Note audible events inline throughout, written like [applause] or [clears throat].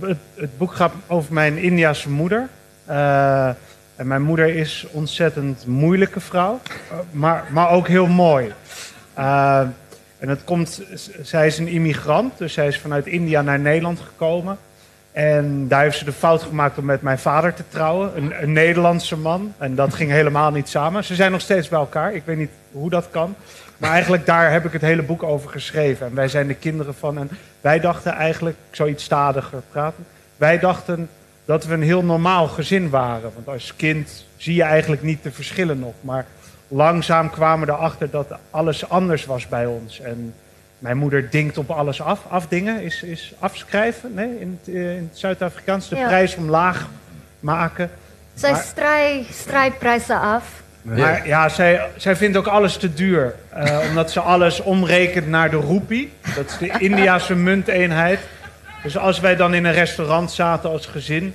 het, het, boek gaat over mijn Indiase moeder. Uh, en mijn moeder is ontzettend moeilijke vrouw, uh, maar, maar ook heel mooi. Uh, en het komt, zij is een immigrant, dus zij is vanuit India naar Nederland gekomen. En daar heeft ze de fout gemaakt om met mijn vader te trouwen, een, een Nederlandse man. En dat ging helemaal niet samen. Ze zijn nog steeds bij elkaar, ik weet niet hoe dat kan. Maar eigenlijk daar heb ik het hele boek over geschreven. En wij zijn de kinderen van. En wij dachten eigenlijk, ik zou iets stadiger praten. Wij dachten dat we een heel normaal gezin waren. Want als kind zie je eigenlijk niet de verschillen nog. Maar langzaam kwamen we erachter dat alles anders was bij ons. En mijn moeder dinkt op alles af. Afdingen is, is afschrijven. Nee, in het, in het Zuid-Afrikaans de ja. prijs omlaag maken. Zij strijdt prijzen af. Maar ja, zij, zij vindt ook alles te duur. Uh, [laughs] omdat ze alles omrekent naar de roepie. Dat is de Indiase [laughs] munteenheid. Dus als wij dan in een restaurant zaten als gezin...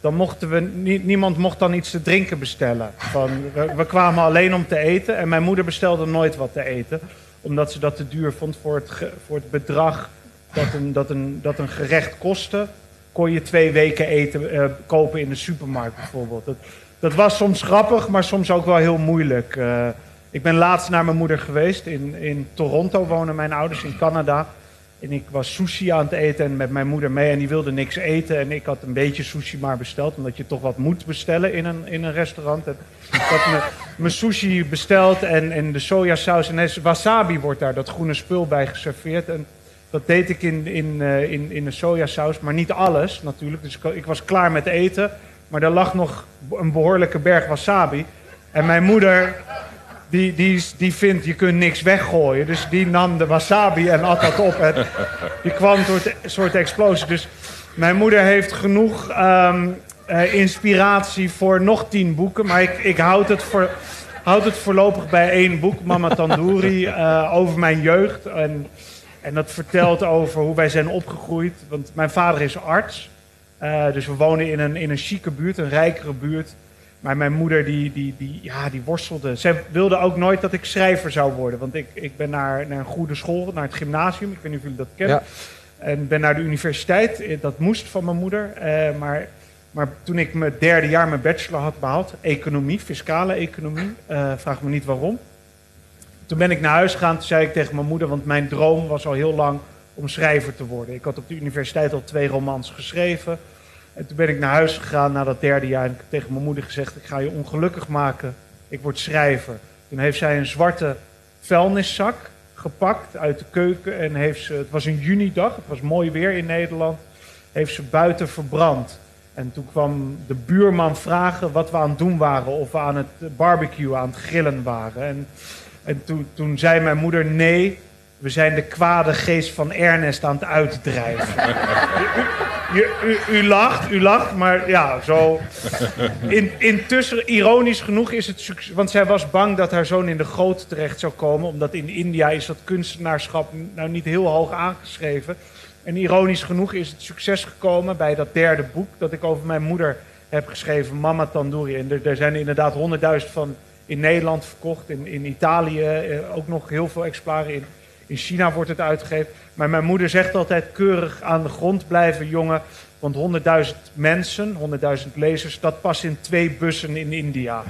dan mochten we... niemand mocht dan iets te drinken bestellen. Van, we, we, kwamen alleen om te eten. En mijn moeder bestelde nooit wat te eten. Omdat ze dat te duur vond voor het, voor het bedrag dat een, dat, een, dat een gerecht kostte... kon je twee weken eten uh, kopen in de supermarkt bijvoorbeeld. Dat, dat was soms grappig, maar soms ook wel heel moeilijk. Uh, ik ben laatst naar mijn moeder geweest. In, in Toronto wonen mijn ouders, in Canada. En ik was sushi aan het eten en met mijn moeder mee. En die wilde niks eten. En ik had een beetje sushi maar besteld. Omdat je toch wat moet bestellen in een, in een restaurant. En ik had mijn sushi besteld en, en de sojasaus. En wasabi wordt daar, dat groene spul, bij geserveerd. En dat deed ik in, in, uh, in, in de sojasaus. Maar niet alles natuurlijk. Dus ik, ik was klaar met eten. Maar er lag nog een behoorlijke berg wasabi. En mijn moeder, die, die, die vindt, je kunt niks weggooien. Dus die nam de wasabi en at dat op. En die kwam door een soort explosie. Dus mijn moeder heeft genoeg um, uh, inspiratie voor nog tien boeken. Maar ik, ik houd, het voor, houd het voorlopig bij één boek, Mama Tandoori, uh, [laughs] over mijn jeugd. En, en dat vertelt over hoe wij zijn opgegroeid. Want mijn vader is arts. Uh, dus we wonen in een, in een chique buurt, een rijkere buurt. Maar mijn moeder die, die, die, ja, die worstelde. Zij wilde ook nooit dat ik schrijver zou worden. Want ik, ik ben naar, naar een goede school, naar het gymnasium. Ik weet niet of jullie dat kennen. Ja. En ben naar de universiteit. Eh, dat moest van mijn moeder. Uh, maar, maar toen ik mijn derde jaar mijn bachelor had behaald, economie, fiscale economie, uh, vraag me niet waarom. Toen ben ik naar huis gegaan. Toen zei ik tegen mijn moeder, want mijn droom was al heel lang om schrijver te worden. Ik had op de universiteit al twee romans geschreven. En toen ben ik naar huis gegaan na dat derde jaar. En ik heb tegen mijn moeder gezegd: Ik ga je ongelukkig maken. Ik word schrijver. Toen heeft zij een zwarte vuilniszak gepakt uit de keuken. En heeft ze, het was een junidag, het was mooi weer in Nederland. Heeft ze buiten verbrand. En toen kwam de buurman vragen wat we aan het doen waren. Of we aan het barbecue, aan het grillen waren. En, en toen, toen zei mijn moeder: Nee, we zijn de kwade geest van Ernest aan het uitdrijven. u, u, u, lacht, u lacht, maar ja, zo. In, intussen, ironisch genoeg is het succes. Want zij was bang dat haar zoon in de goot terecht zou komen. Omdat in India is dat kunstenaarschap nou niet heel hoog aangeschreven. En ironisch genoeg is het succes gekomen bij dat derde boek dat ik over mijn moeder heb geschreven, Mama Tandoori. En er, er zijn inderdaad honderdduizend van in Nederland verkocht, in, in Italië eh, ook nog heel veel exemplaren in. In China wordt het uitgegeven. Maar mijn moeder zegt altijd keurig aan de grond blijven, jongen. Want 100.000 mensen, 100.000 lezers, dat past in twee bussen in India.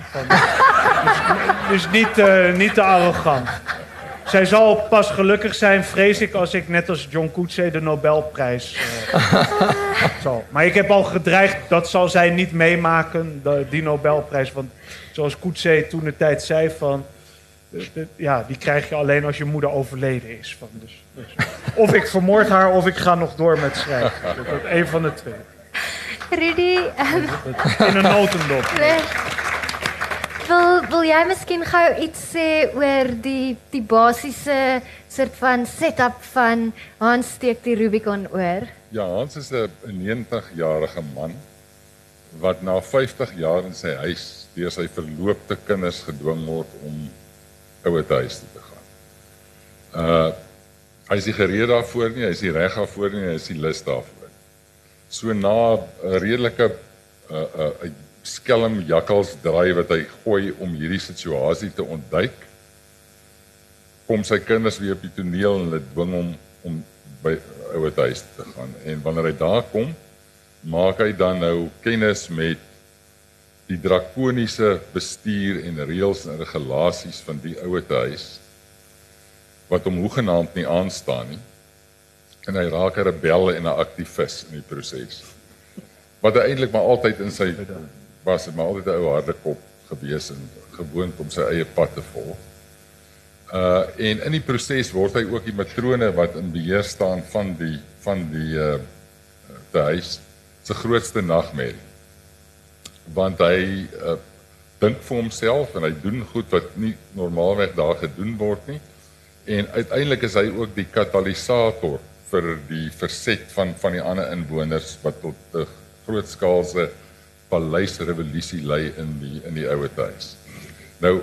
dus, dus niet, uh, niet te arrogant. Zij zal pas gelukkig zijn, vrees ik, als ik net als John Coetzee de Nobelprijs uh, [laughs] zal. Maar ik heb al gedreigd, dat zal zij niet meemaken, die Nobelprijs. Want zoals Coetzee toen de tijd zei van ja, die krijg je alleen als je moeder overleden is. Van, dus, dus. Of ik vermoord haar of ik ga nog door met schrijven. Dat is een van de twee. Rudy. Um... In een notendop. [laughs] Wil, wil jij misschien gou iets sê oor die die basiese soort van setup van Hans steek die Rubicon oor? Ja, Hans is 'n 90-jarige man wat na 50 jaar in sy huis deur sy verloopte kinders gedwing word om ouer huis toe te gaan. Uh hy is nie gereed daarvoor nie, hy is nie reg daarvoor nie, hy is nie lus daarvoor. So na 'n redelike uh uh skelm jakkals draai wat hy gooi om hierdie situasie te ontduik, kom sy kinders weer op die toneel en hulle dwing hom om by ouer huis te gaan. En wanneer hy daar kom, maak hy dan nou kennis met die drakoniese bestuur en reëls en regulasies van die ouete huis wat hom hoegenaamd nie aanstaan nie. En hy raak 'n rebel en 'n aktivis in die proses. Wat eintlik maar altyd in sy was, maar altyd 'n ou harde kop gewees en gewoond om sy eie pad te volg. Uh en in die proses word hy ook die matrone wat in beheer staan van die van die uh die huis se grootste nagmerrie. Want hy uh dink vir homself en hy doen goed wat nie normaalweg daar gedoen word nie en uiteindelik is hy ook die katalisator vir die verset van van die ander inwoners wat tot 'n grootskaalse paleisrevolusie lei in die in die ouer huis. Nou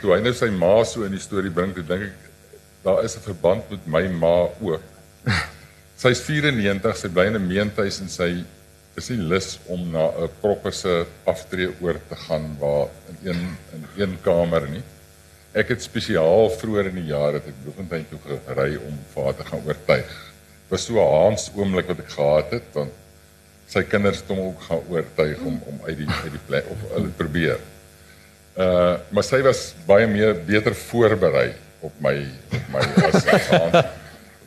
toe hy nou sy ma so in die storie bring, dink ek daar is 'n verband met my ma ook. [laughs] Sy's 94, sy bly in 'n meentuis en sy is nie lus om na 'n proppe se aftree oor te gaan waar in een in een kamer nie. Ek het spesiaal vroeër in die jaar het ek Bloemfontein toe gery om vir haar te gaan oortuig. Was so 'n haans oomblik wat ek gehad het want sy kinders het hom ook gaan oortuig om om uit die uit die plek of hulle probeer. Uh maar sy was baie meer beter voorberei op my op my as gaan.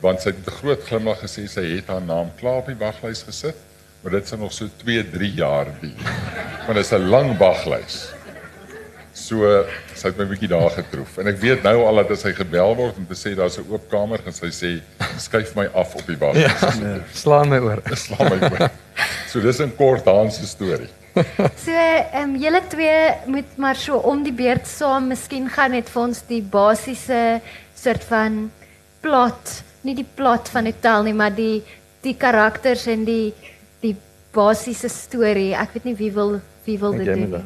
Want sy het 'n groot glimlag gesê sy het haar naam klaar op die waglys gesit, maar dit sal nog so 2, 3 jaar duur. Want dit is 'n lang waglys. So sy het my bietjie daar getroef en ek weet nou al dat as hy gebel word om te sê daar's 'n oop kamer en sy sê skuif my af op die bank. Ja, nee, slaan my oor. [laughs] Slaan my oor. So dis 'n kort Hans se storie. [laughs] So ehm um, julle twee moet maar so om die beurt saam miskien gaan net vir ons die basiese soort van plot, nie die plot van die tel nie, maar die die karakters en die die basiese storie. Ek weet nie wie wil wie wil dit doen. [laughs]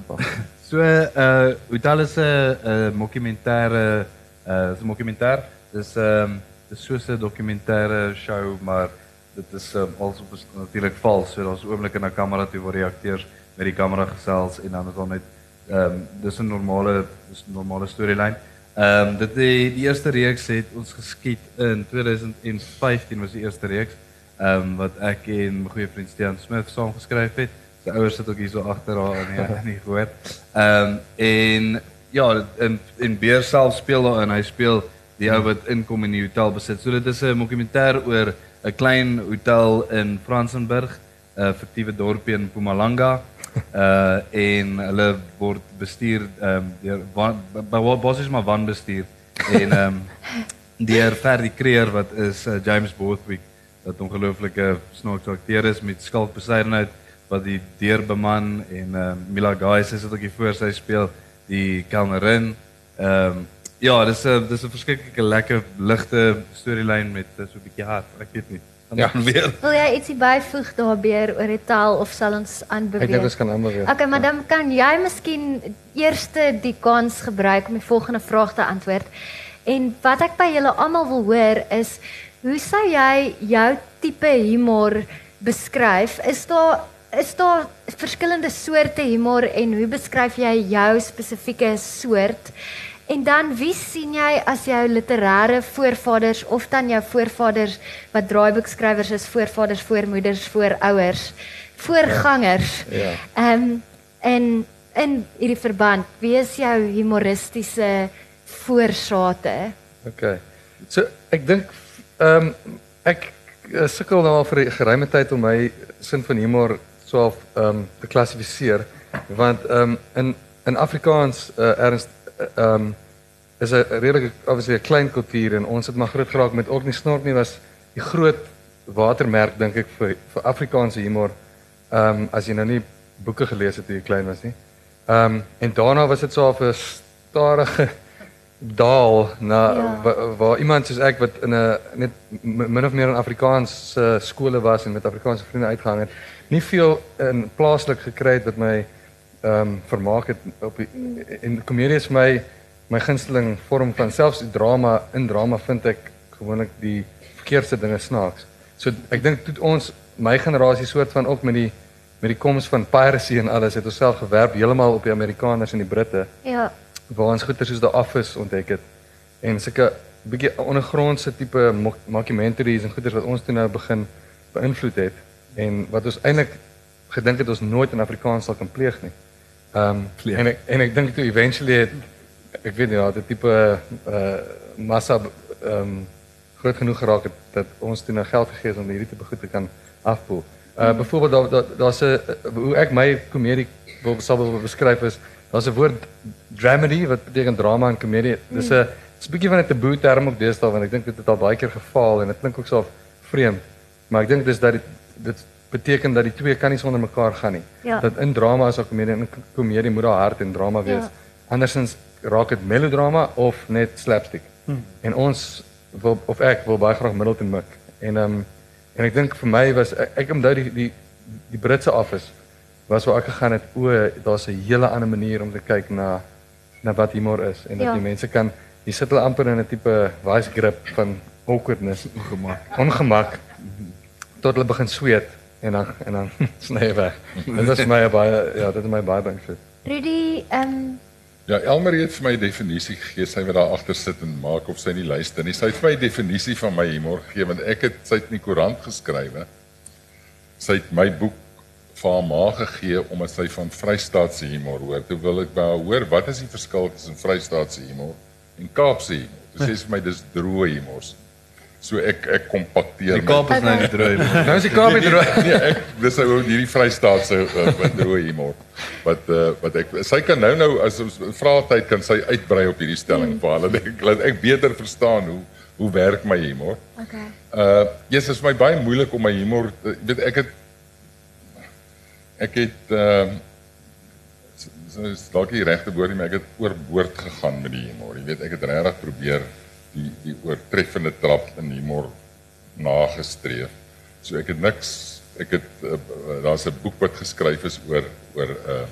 So uh Hotel is 'n 'n dokumentêre uh 'n dokumentêr. Dis ehm um, dis so 'n dokumentêre show, maar dit is um, also natuurlik vals. So daar's oomblik in 'n kamera toe waar die akteurs met die kamera gesels en dan is daar net ehm um, dis 'n normale dis 'n normale storielyn. Ehm um, dit die, die eerste reeks het ons geskiet in 2015 was die eerste reeks. Ehm um, wat ek en my goeie vriend Stean Smith saam geskryf het. Sy ouers sit ook hier so agter haar in die in die gehoor. Ehm um, en ja, en en Beer self speel daar en hy speel die ou wat inkom in die hotel besit. So dit is 'n dokumentêr oor 'n klein hotel in Fransenburg, 'n fiktiewe dorpie in Mpumalanga. Uh [laughs] en hulle word bestuur ehm um, deur basies maar wanbestuur en ehm um, [laughs] deur Ferdi Creer wat is uh, James Borthwick wat ongelooflike snaakse akteur is met skalkbeseidenheid wat die deurbeman en uh, Mila Gais is dit ook hier voor sy speel die kelnerin. Ehm um, ja, dis 'n dis 'n verskriklike lekker ligte storielyn met uh, so 'n bietjie hart. Ek weet nie. Ja. Weer. Wil jy ietsie byvoeg daarbeur oor die taal of sal ons aanbeweeg? Ek dink ons kan aanbeweeg. Okay, maar dan kan jy miskien eers die kans gebruik om die volgende vraag te antwoord. En wat ek by julle almal wil hoor is hoe sou jy jou tipe humor beskryf? Is daar is daar verskillende soorte humor en hoe beskryf jy jou spesifieke soort? En dan wie sien jy as jou literêre voorvaders of dan jou voorvaders wat draaiboekskrywers is, voorvaders, voormoeders, voorouers, voorgangers? Ja. Ehm ja. um, en in hierdie verband, wie is jou humoristiese voorsate? OK. So ek dink ehm um, ek sukkel nou al vir 'n geruime tyd om my sin van humor so ehm um, te klassifiseer want ehm um, in in Afrikaans uh, erns ehm um, is 'n redelik obviously 'n klein kultuur en ons het maar groot geraak met ook nie snork nie was die groot watermerk dink ek vir vir Afrikaanse humor ehm um, as jy nou nie boeke gelees het toe jy klein was nie. Ehm um, en daarna was dit so 'n stadige daal na ja. waar, waar iemand soos ek wat in 'n net min of meer in Afrikaans uh, skole was en met Afrikaanse vriende uitgehang het nie veel in plaaslik gekry het wat my ehm um, vermaak het op die, en komedie is my my gunsteling vorm van selfs die drama in drama vind ek gewoonlik die verkeerde dinge snaaks. So ek dink toe ons my generasie soort van ook met die met die koms van piracy en alles het ons self gewerp heeltemal op die Amerikaners en die Britte. Ja. Waar ons goeie soos The Office ontdek het en sulke bietjie ondergrondse tipe documentaries en goeie wat ons toe nou begin beïnvloed het en wat ons eintlik gedink het ons nooit in Afrikaans sal kan pleeg nie. Ehm um, en ek en ek dink toe eventually het ek weet nie, ja, dit tipe uh massa ehm um, groot genoeg geraak het dat ons toe nou geld gegee het om hierdie tipe goed te kan afpoel. Uh byvoorbeeld daar daar daar's 'n hoe ek my komedie wil sal wil beskryf is daar's 'n woord dramedy wat beteken drama en komedie. Dis 'n dis 'n bietjie van 'n taboe term op deesdae want ek dink dit het al baie keer geval en dit klink ook so vreemd. Maar ek dink dis dat dit dit beteken dat die twee kan nie sonder mekaar gaan nie. Ja. Dat in drama is daar komedie en in komedie moet daar hart en drama wees. Ja. Andersins raak dit melodrama of net slapstick. En ons wil of ek wil baie graag Middleton mik. En ehm um, en ek dink vir my was ek, ek onthou die die die Britse office was waar ek gegaan het o, daar's 'n hele ander manier om te kyk na na wat humor is en dat Ja. die mense kan jy sit hulle amper in 'n tipe vice grip van awkwardness, Ongemak. ongemak tot hulle begin sweet en dan en dan [laughs] sny hy weg. Dit was vir my baie ja, dit het my baie beïnvloed. Rudy, ehm Ja, Elmer het vir my definisie gegee, sy wat daar agter sit en maak of sy nie luister nie. Sy het vir my definisie van my humor gegee want ek het sy het in die koerant geskrywe. Sy het my boek vir haar ma gegee omdat sy van Vrystaatse humor hoor. Toe wil ek by haar hoor, wat is die verskil tussen Vrystaatse humor en Kaapse humor? Toe sê sy vir my dis droë humor. So ek ek kompakteer Die Kaap is nou nie droog nie. Nou is die Kaap weer droog. [laughs] nee, ek dis ou hierdie Vrystaatse uh, wat droë humor. Wat uh, wat ek sy kan nou nou as ons vra tyd kan sy uitbrei op hierdie stelling vir hulle dat ek laat ek beter verstaan hoe hoe werk my humor. okay. Uh yes, dit is vir my baie moeilik om my humor weet ek het ek het ehm uh, so is dalk die regte woord nie, maar ek het oorboord gegaan met die humor. Jy weet, ek het regtig probeer die die oortreffende trap in humor nagestreef. So ek het niks ek het uh, daar's 'n boek wat geskryf is oor oor 'n uh,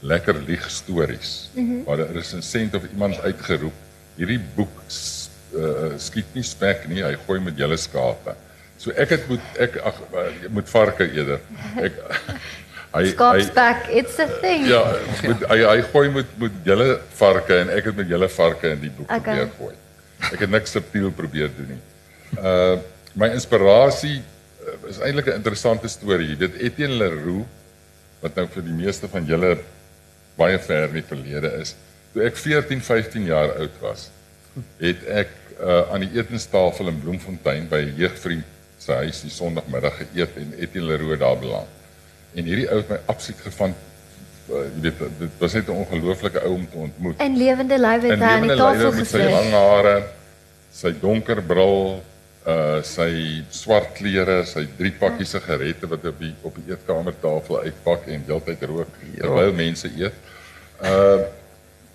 lekker lieg stories. Mm -hmm. Waar 'n resensent of iemand uitgeroep, hierdie boek uh, skiet nie spek nie, hy gooi met julle skape. So ek het moet ek ag moet varke eerder. Ek [laughs] hy Skapsback, it's a thing. ja, moet, hy hy gooi met met julle varke en ek het met julle varke in die boek Okay. probeer gooi. Ek het niks subtiel probeer doen nie. Uh my inspirasie uh, is eintlik 'n interessante storie. Weet Etienne Leroux wat nou vir die meeste van julle baie ver in die verlede is. Toe ek 14, 15 jaar oud was, het ek uh, aan die etenstafel in Bloemfontein by 'n jeugvriend se huis die Sondagmiddag geëet en Etienne Leroux daar beland. En hierdie ou het my absoluut gevang uh, jy weet dit was net 'n ongelooflike ou om te ontmoet. In lewende lywe het In hy aan die tafel met sy gesit. lang hare, sy donker bril, uh sy swart klere, sy drie pakkies sigarette wat op die op die eetkamertafel uitpak en heeltyd rook terwyl mense eet. Uh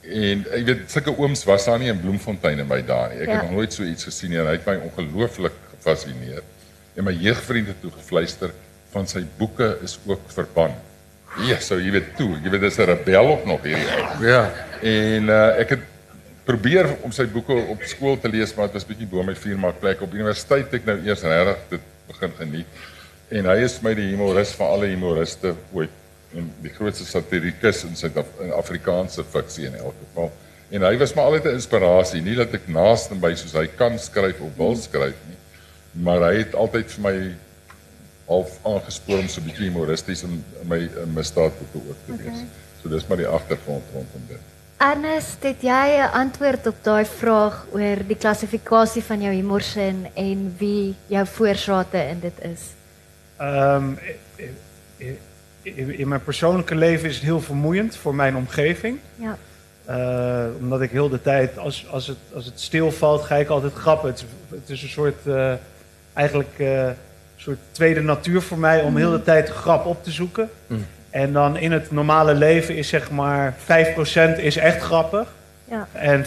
en ek weet sulke ooms was daar nie in Bloemfontein en by daar nie. Ek Ja. het nog nooit so iets gesien nie en hy het my ongelooflik gefassineer. En my jeugvriend het toe gefluister van sy boeke is ook verban. Ja, so jy weet toe, jy weet dis 'n rebel ook nog hierdie ou. Ja. En uh, ek het probeer om sy boeke op skool te lees, maar dit was bietjie bo my vuur maar plek op universiteit het ek nou eers regtig dit begin geniet. En hy is my die humoris van alle humoriste ooit en die grootste satirikus in Suid-Afrikaanse fiksie in elk geval. En hy was maar altyd 'n inspirasie, nie dat ek naaste by soos hy kan skryf of wil skryf nie, maar hy het altyd vir my half aangespoor om so 'n bietjie humoristies in, in my in misdaadboeke ook te wees. Okay. So dis maar die agtergrond rondom dit. Ernest, het jy 'n antwoord op daai vraag oor die klassifikasie van jou humorsin en wie jou voorsate in dit is? Ehm, in, in, in mijn persoonlijke leven is het heel vermoeiend voor mijn omgeving. Ja. Eh, omdat ik heel de tijd, als, als, het, als het stilvalt, ga ik altijd grappen. Het, is- het is een soort, eh, eigenlijk eh, soort tweede natuur voor mij om heel de tijd grap op te zoeken. Mm. En dan in het normale leven is zeg maar 5% is echt grappig. Ja. En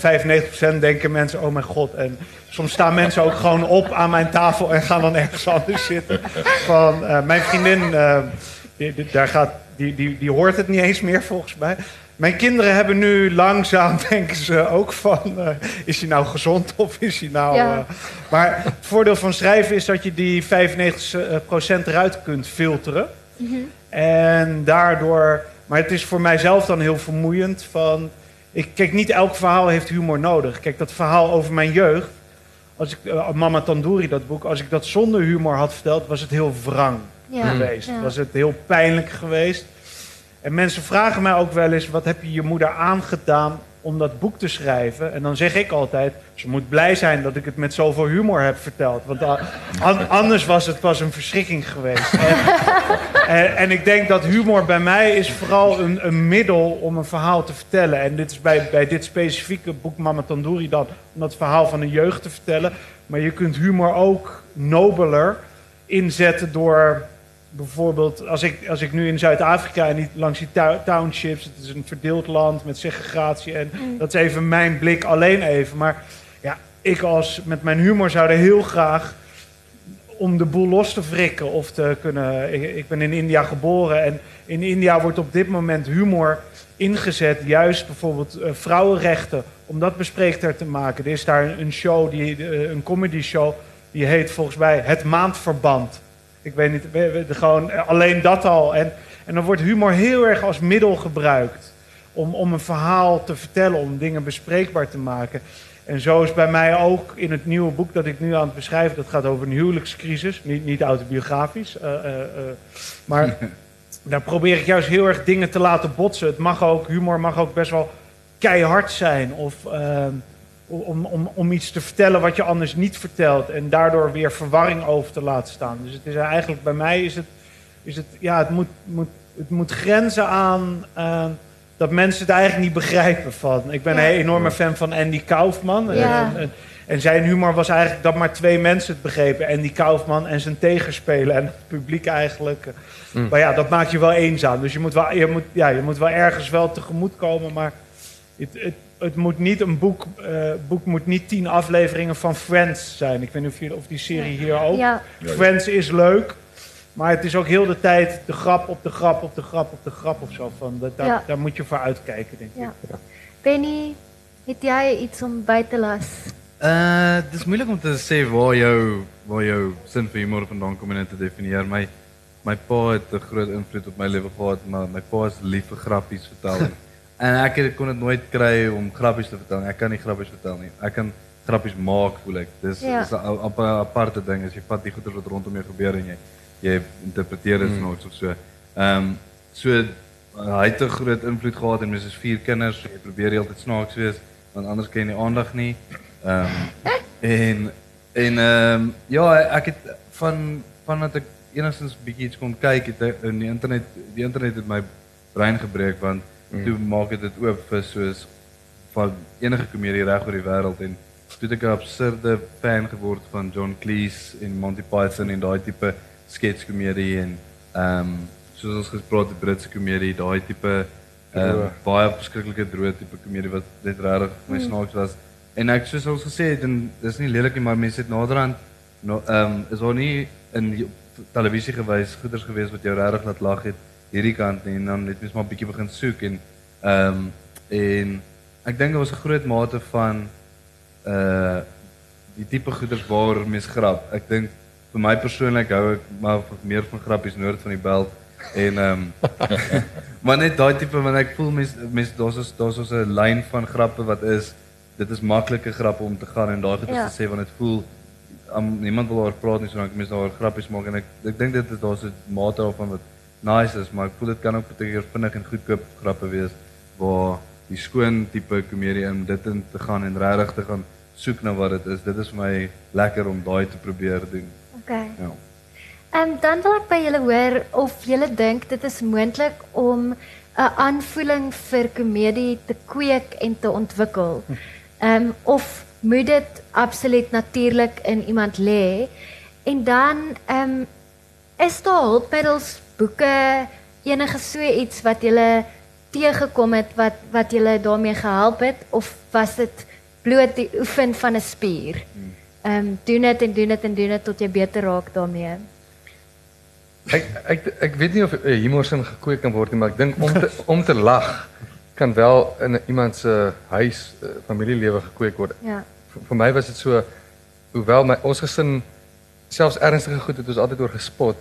95% denken mensen, oh mijn god. En soms staan mensen ook gewoon op aan mijn tafel en gaan dan ergens anders zitten. Van, eh, mijn vriendin, eh, die, die- daar gaat, die, die, die hoort het niet eens meer volgens mij. Mijn kinderen hebben nu langzaam, [laughs] denken ze ook van, eh, is hij nou gezond of is hij nou... Ja. eh, maar het voordeel van schrijven is dat je die 95% eruit kunt filteren. En daardoor, maar het is voor mijzelf dan heel vermoeiend van, ik, kijk, niet elk verhaal heeft humor nodig. Kijk, dat verhaal over mijn jeugd, als ik, eh, Mama Tandoori, dat boek, als ik dat zonder humor had verteld, was het heel wrang. Ja, geweest. ja. Was het heel pijnlijk geweest. En mensen vragen mij ook wel eens: wat heb je je moeder aangedaan om dat boek te schrijven? En dan zeg ik altijd: ze moet blij zijn dat ik het met zoveel humor heb verteld. Want anders was het pas een verschrikking geweest. En, en, ik denk dat humor bij mij is vooral een, een middel om een verhaal te vertellen. En dit is bij, bij dit specifieke boek Mama Tandoori dan om dat verhaal van een jeugd te vertellen. Maar je kunt humor ook nobeler inzetten door bijvoorbeeld, als ik, als ik nu in Zuid-Afrika en niet langs die townships, het is een verdeeld land met segregatie en dat is even mijn blik alleen even. Maar ja, ik als met mijn humor zou er heel graag om de boel los te wrikken of te kunnen. Ik, ik ben in India geboren en in India wordt op dit moment humor ingezet, juist bijvoorbeeld eh, vrouwenrechten, om dat bespreekbaar te maken. Er is daar een show, die, eh, een comedy show, die heet volgens mij Het Maandverband. Ik weet niet, gewoon eh, alleen dat al. En, en dan wordt humor heel erg als middel gebruikt om, om een verhaal te vertellen, om dingen bespreekbaar te maken. En zo is bij mij ook in het nieuwe boek dat ik nu aan het beschrijven, dat gaat over een huwelijkscrisis, niet, niet autobiografisch. eh, eh, maar [laughs] daar probeer ik juist heel erg dingen te laten botsen. Het mag ook, humor mag ook best wel keihard zijn. Of ehm, om, om, om iets te vertellen wat je anders niet vertelt. En daardoor weer verwarring over te laten staan. Dus het is eigenlijk, bij mij is het, is het ja, het moet, moet, het moet grenzen aan eh, dat mensen het eigenlijk niet begrijpen van. Ik ben Ja. een enorme fan van Andy Kaufman. Ja. En, en, en zijn humor was eigenlijk dat maar twee mensen het begrepen. Andy Kaufman en zijn tegenspeler en het publiek eigenlijk. Mm. Maar ja, dat maakt je wel eenzaam. Dus je moet wel, je moet, ja, je moet wel ergens wel tegemoet komen. Maar het, het, het moet niet een boek, eh, boek moet niet tien afleveringen van Friends zijn. Ik weet niet of, je, of die serie hier ook. Ja, Friends is leuk. Maar het is ook heel de tijd de grap op de grap op de grap op de grap of zo. Van, dat, daar, Ja. daar moet je voor uitkijken, denk ik. ja. Benny, het jy iets om by te las? Uh dis moeilik om te sê waar jou waar jou sin vir humor vandaan kom en te definieer. My my pa het 'n groot invloed op my lewe gehad, maar my pa is lief vir grappies vertel. [laughs] en ek kon dit nooit kry om grappies te vertel. nie. Ek kan nie grappies vertel nie. Ek kan grappies maak, voel ek. Dis Ja. dis 'n aparte ding as jy vat die goeie wat rondom jou gebeur en jy jy interpreteer dit snaaks of so. Ehm um, so uh, hy het 'n groot invloed gehad en mens is vier kinders, so jy probeer heeltyd snaaks wees want anders kry jy nie aandag nie. Ehm en en ehm ja, ek het van vandat ek enigstens bietjie iets kon kyk het in die internet die internet het my brein gebreek want mm. toe maak dit dit oop vir soos van enige komedie reg oor die wêreld en toe het ek 'n absurde fan geword van John Cleese en Monty Python en daai tipe sketskomedie en ehm um, soos ons gespreek het Britse komedie, daai tipe ehm um, baie verskriklike droë tipe komedie wat net regtig my snaaks was. En ek soos ons gesê het en dis nie lelik nie, maar mense het naderhand no ehm um, is daar nie in televisie gewys goeders gewees wat jou regtig laat lag het hierdie kant nie en dan het mens maar 'n bietjie begin soek en ehm um, en ek dink daar was 'n groot mate van uh die tipe goeders waar mens grap. Ek dink vir my persoonlik hou ek maar meer van grappies noord van die belt en ehm um, [laughs] [laughs] maar net daai tipe want ek voel mens mens daar's is daar's ons 'n lyn van grappe wat is dit is maklike grappe om te gaan en daai goeders Ja. te sê want dit voel um, niemand wil daaroor praat nie sodat mense daaroor grappies maak en ek ek dink dit is daar's 'n mate daarvan wat nice is maar ek voel dit kan ook baie keer vinnig en goedkoop grappe wees waar die skoon tipe komedie in dit in te gaan en regtig te gaan soek na wat dit is. Dit is vir my lekker om daai te probeer doen. Okay. Ja. Ehm dan wil ek by julle hoor of julle dink dit is moontlik om 'n aanvoeling vir komedie te kweek en te ontwikkel. Ehm of moet dit absoluut natuurlik in iemand lê? En dan ehm is daar hulpmiddels, boeke, enige so iets wat julle teëgekom het wat wat julle daarmee gehelp het of was dit bloot die oefen van 'n spier? Ehm um, doen dit en doen dit en doen dit tot jy beter raak daarmee. Ek ek ek weet nie of uh, humor sin gekweek kan word nie, maar ek dink om te om te lag kan wel in iemand se huis uh, familielewe gekweek word. Ja. Vir, vir my was dit so hoewel my ons gesin selfs ernstige goed het ons altyd oor gespot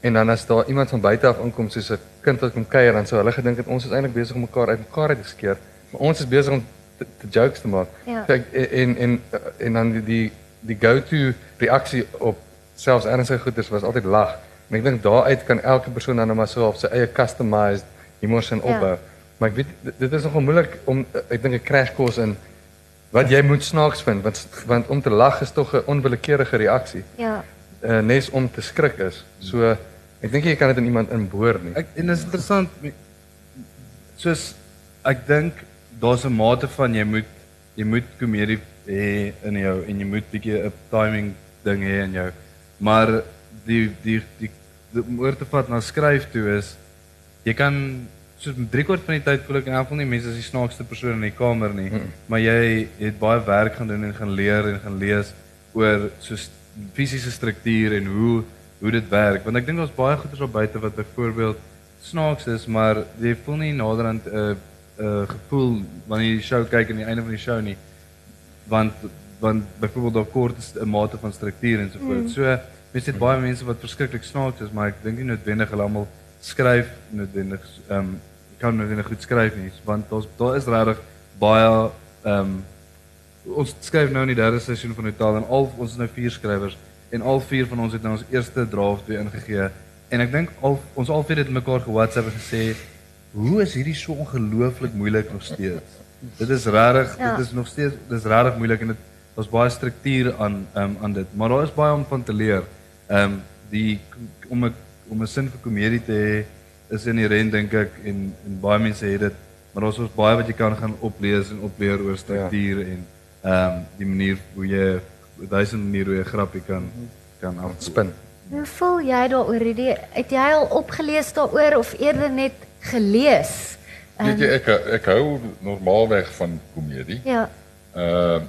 en dan as daar iemand van buite af inkom soos 'n kind wat kom kuier dan sou hulle gedink het ons is eintlik besig om mekaar uitmekaar uit te skeer, maar ons is besig om te, te jokes te maak. Ja. Kyk en en en dan die die, die go-to reaksie op selfs ernstige goeders was altyd lag. En ek dink daaruit kan elke persoon dan nou maar so op sy eie customized humor sin Ja. opbou. Maar ek weet dit, dit is nogal moeilik om ek dink 'n crash course in wat jy moet snaaks vind want want om te lag is tog 'n onwillekeurige reaksie. Ja. Uh, nes om te skrik is. So ek dink jy kan dit in iemand inboor nie. Ek en dit is interessant soos ek dink daar's 'n mate van jy moet jy moet komedie hê in jou en jy moet bietjie 'n timing ding hê in jou. Maar die die die, die om oor te vat na skryf toe is jy kan soos 3 kwart van die tyd voel ek in elk geval nie mense is die snaakste persoon in die kamer nie, mm. maar jy het baie werk gaan doen en gaan leer en gaan lees oor soos fisiese struktuur en hoe hoe dit werk want ek dink daar's baie goeders op buite wat byvoorbeeld snaaks is maar jy voel nie naderhand 'n uh, 'n uh, gevoel wanneer jy die show kyk aan die einde van die show nie want want byvoorbeeld daar kort is 'n mate van struktuur en so voort. Mm. So mense het baie mense wat verskriklik snaaks is, maar ek dink nie noodwendig hulle almal skryf noodwendig ehm um, kan noodwendig goed skryf nie, want daar's daar is regtig baie ehm um, ons skryf nou in die derde seisoen van Hotel en al ons is nou vier skrywers en al vier van ons het nou ons eerste draft weer ingegee en ek dink al ons al vier het mekaar ge-WhatsApp en gesê hoe is hierdie so ongelooflik moeilik nog steeds. Dit is regtig, Ja. dit is nog steeds dis regtig moeilik en dit daar's baie struktuur aan um, aan dit, maar daar is baie om van te leer. Ehm um, die om 'n om 'n sin vir komedie te hê is inherënt dink ek en en baie mense het dit, maar daar's ons baie wat jy kan gaan oplees en opleer oor struktuur ja. en ehm um, die manier hoe jy duisend maniere hoe jy 'n grappie kan kan afspin. Hoe voel jy daaroor? Het jy het jy al opgelees daaroor of eerder net gelees? Weet jy ek ek hou normaalweg van komedie. Ja. Uh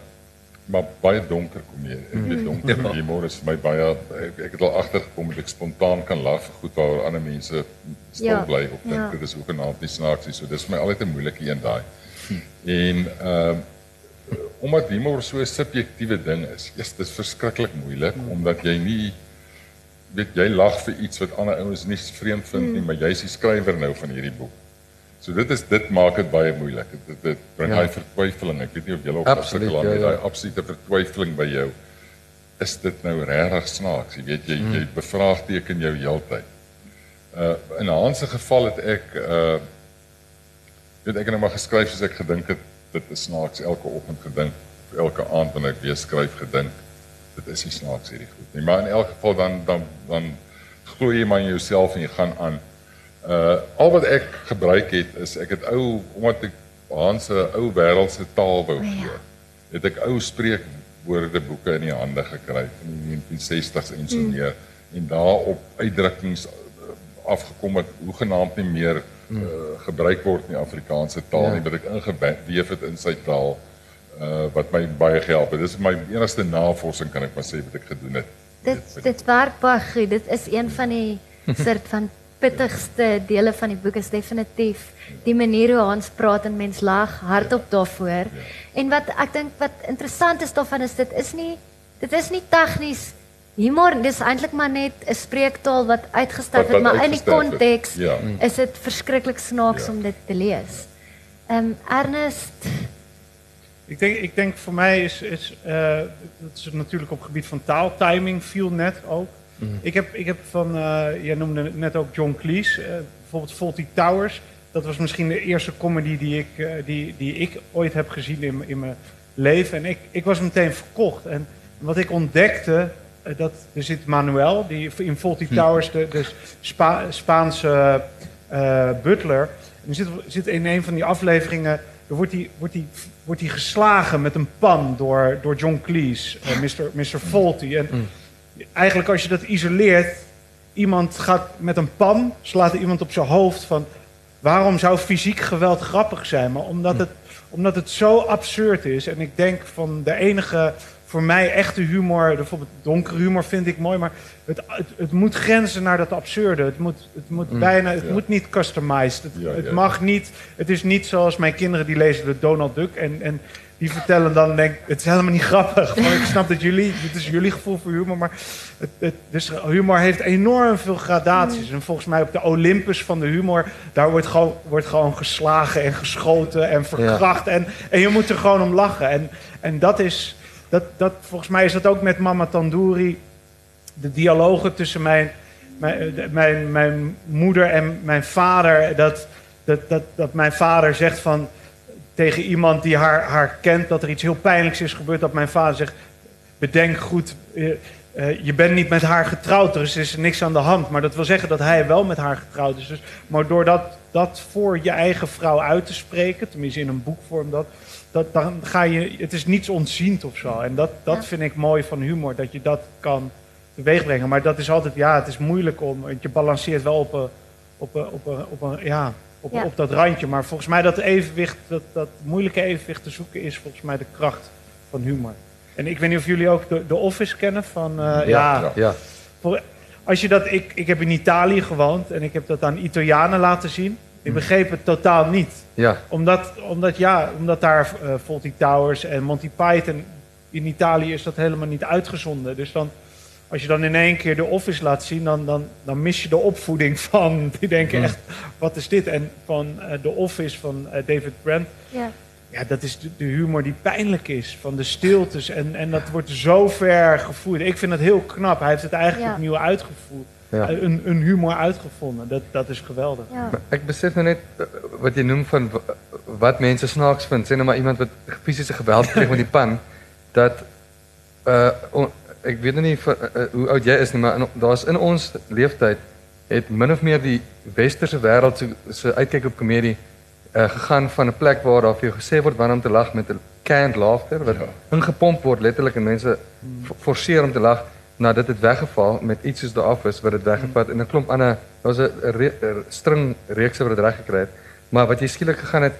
maar baie donker komedie. Ek weet donker humor is vir my baie ek, ek het al agtergekom dat ek spontaan kan lag vir goed waaroor ander mense stil Ja, bly of dink ja. dit is hoegenaamd nie snaaks nie. So dis vir my altyd 'n moeilike een daai. En uh omdat humor so 'n subjektiewe ding is. Eers dis verskriklik moeilik omdat jy nie weet jy lag vir iets wat ander ouens nie vreemd vind nie, maar jy's die skrywer nou van hierdie boek. So dit is dit maak dit baie moeilik. Dit dit bring Ja. daai vertwyfeling. Ek weet nie of jy ook Absoluut, aan ja, het, ja. daai absolute vertwyfeling by jou. Is dit nou regtig snaaks? Jy weet jy jy bevraagteken jou heeltyd. Uh in Hans se geval het ek uh weet ek het nou maar geskryf soos ek gedink het dit is snaaks elke oggend gedink, elke aand wanneer ek weer skryf gedink dit is nie snaaks hierdie goed nie. Maar in elk geval dan dan dan glo jy maar in jouself en jy gaan aan. Uh al wat ek gebruik het is ek het ou omdat ek Hans se ou wêreldse taal wou gee. Het ek ou spreekwoordeboeke in die hande gekry van die 1960s en so meer en daarop uitdrukkings uh, afgekom wat hoegenaamd nie meer uh, gebruik word in die Afrikaanse taal Ja. nie, wat ek ingeweef het in sy taal uh wat my baie gehelp het. Dis my enigste navorsing kan ek maar sê wat ek gedoen het. Dit dit werk baie goed. Dit is een van die [laughs] soort van pittigste dele van die boek is definitief die manier hoe Hans praat en mens lag hardop daarvoor. En wat ek dink wat interessant is daarvan is dit is nie dit is nie tegnies humor, dis eintlik maar net 'n spreektaal wat uitgestyg Wat- het, maar in die het. konteks Ja. is dit verskriklik snaaks Ja. om dit te lees. Ehm um, Ernest, Ik denk, ik denk voor mij is, is eh, dat is natuurlijk op het gebied van taaltiming viel net ook. Ik, heb, ik heb van, eh, jij noemde net ook John Cleese, eh, bijvoorbeeld Fawlty Towers. Dat was misschien de eerste comedy die ik, eh, die, die ik ooit heb gezien in, in mijn leven. En ik, ik was meteen verkocht. En wat ik ontdekte, dat er zit Manuel, die in Fawlty Towers, de, de Spa- Spaanse eh, butler. En zit, zit in een van die afleveringen, er wordt hij wordt die, wordt die geslagen met een pan door, door John Cleese, eh, Mr. Mr. En eigenlijk als je dat isoleert, iemand gaat met een pan, slaat er iemand op zijn hoofd van... Waarom zou fysiek geweld grappig zijn? Maar omdat het, omdat het zo absurd is. En ik denk van de enige voor mij echte humor, bijvoorbeeld donkere humor vind ik mooi, maar het, het, het moet grenzen naar dat absurde. Het moet, het moet bijna, het ja. moet niet customized. Het, Ja, het ja. mag niet, het is niet zoals mijn kinderen die lezen de Donald Duck en, en die vertellen dan denk ik, het is helemaal niet grappig. Maar ik snap dat jullie, dit is jullie gevoel voor humor, maar het, het, dus humor heeft enorm veel gradaties. En volgens mij op de Olympus van de humor, daar wordt gewoon, wordt gewoon geslagen en geschoten en verkracht. En, en je moet er gewoon om lachen. En, en dat is, dat, dat, volgens mij is dat ook met Mama Tandoori. De dialogen tussen mijn, mijn, eh, mijn, mijn moeder en mijn vader, dat, dat, dat, dat mijn vader zegt van tegen iemand die haar, haar kent dat er iets heel pijnlijks is gebeurd, dat mijn vader zegt: bedenk goed, eh, eh, je bent niet met haar getrouwd, er is, is niks aan de hand. Maar dat wil zeggen dat hij wel met haar getrouwd is. Dus, maar door dat, dat voor je eigen vrouw uit te spreken, tenminste in een boekvorm, dat, dat, dan ga je, het is niets ontziend of zo. En dat, dat Ja. vind ik mooi van humor, dat je dat kan teweegbrengen. Maar dat is altijd, ja, het is moeilijk om, want je balanceert wel op een, op een, op een, op een ja, op, Ja. op dat randje. Maar volgens mij dat evenwicht, dat, dat moeilijke evenwicht te zoeken is volgens mij de kracht van humor. En ik weet niet of jullie ook de, de Office kennen van, eh, ja, Ja. Ja. voor- als je dat, ik, ik heb in Italië gewoond en ik heb dat aan Italianen laten zien. Ik begreep het totaal niet. Ja. Omdat, omdat, ja, omdat daar eh Fawlty Towers en Monty Python... In Italië is dat helemaal niet uitgezonden. Dus dan, als je dan in één keer de Office laat zien... dan, dan, dan mis je de opvoeding [laughs] van... Die denken Mm. echt, wat is dit? En van eh, de Office van eh, David Brent... Ja. Ja, dat is de, humor die pijnlijk is. Van de stiltes. En, en dat wordt zo ver gevoerd. Ik vind dat heel knap. Hij heeft het eigenlijk Ja. opnieuw uitgevoerd. Ja. Eh, Een, een humor uitgevonden. Dat, dat is geweldig. Ja. Ek besef nou net eh, wat jy noem van wat mense snaaks vind. Sê nou maar iemand wat fisiese geweld [laughs] kry met die pan dat uh on, ek weet nou nie vir, uh, hoe oud jy is nie, maar in, daar's in ons leeftyd het min of meer die westerse wêreld se se uitkyk op komedie uh, gegaan van 'n plek waar daar vir jou gesê word wanneer om te lag met 'n canned laughter wat Ja. ingepomp word letterlik en mense f- forceer om te lag nou dit het weggeval met iets soos The Office wat dit weggevat en 'n klomp ander daar's 'n re, er string reekse wat dit reg gekry het. Maar wat jy skielik gegaan het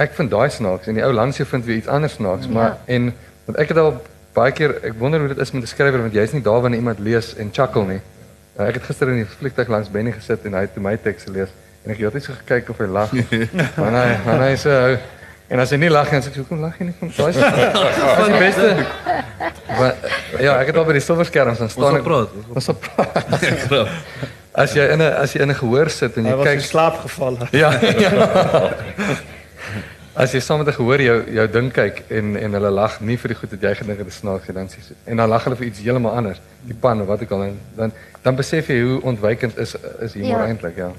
ek vind daai snaaks en die ou Lansie vind weer iets anders snaaks maar en want ek het al baie keer ek wonder hoe dit is met 'n skrywer want jy's nie daar wanneer iemand lees en chuckle nie. Uh, ek het gister in die vliegtuig langs Benny gesit en hy het my teks gelees en ek [laughs] [laughs] het altyd so gekyk of hy lag maar hy maar hy sê en as hy nie lag nie dan sê ek hoekom lag jy nie daai is daai is die beste maar ja ek het al by die silverskerms Ons staan en- praat. ons sal praat as jy in 'n as jy in 'n gehoor sit en Hij jy was in slaap gevallen. [laughs] Ja. ja. As jy saam met 'n gehoor jou jou ding kyk en en hulle lag nie vir die goed wat jy gedink het is snaaks en dan sê en dan lag hulle vir iets heeltemal anders, die pan of wat ook al en dan dan besef jy hoe ontwykend is is humor Ja. eintlik, ja.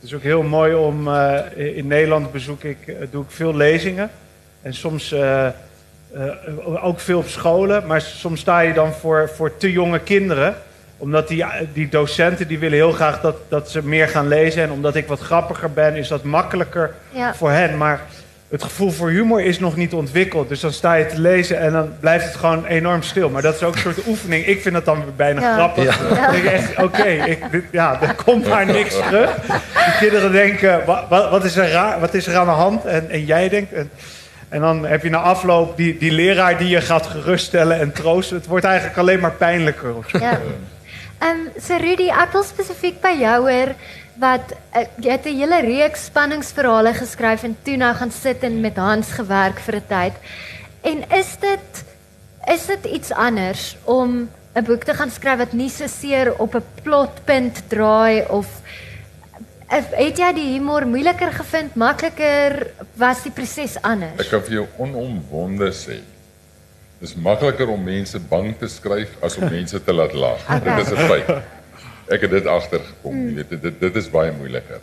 Het is ook heel mooi om, eh, in Nederland bezoek ik, eh, doe ik veel lezingen. En soms eh, ook veel op scholen. Maar soms sta je dan voor, voor te jonge kinderen. Omdat die, die docenten die willen heel graag dat, dat ze meer gaan lezen. En omdat ik wat grappiger ben, is dat makkelijker Ja. voor hen. Maar het gevoel voor humor is nog niet ontwikkeld. Dus dan sta je te lezen en dan blijft het gewoon enorm stil. Maar dat is ook een soort oefening. Ik vind dat dan bijna Ja. grappig. Ja. Dan denk ik echt, oké, ja, er komt maar niks terug. De kinderen denken, wat, wat, is, er raar, wat is er aan de hand? En, en jij denkt... En, en dan heb je na afloop die, die leraar die je gaat geruststellen en troosten. Het wordt eigenlijk alleen maar pijnlijker. Of zo. Ja. Ehm so Rudy, ek wil spesifiek by jou hoor wat uh, jy het 'n hele reeks spanningsverhale geskryf en toe nou gaan sit en met Hans gewerk vir 'n tyd. En is dit is dit iets anders om 'n boek te gaan skryf wat nie so seer op 'n plotpunt draai of uh, het jy die humor moeiliker gevind, makliker, was die proses anders? Ek kan vir jou onomwonde sê. Dis makliker om mense bang te skryf as om [laughs] mense te laat lag. Okay. Dit is 'n feit. Ek het dit agtergekom, jy weet, dit, dit dit is baie moeiliker.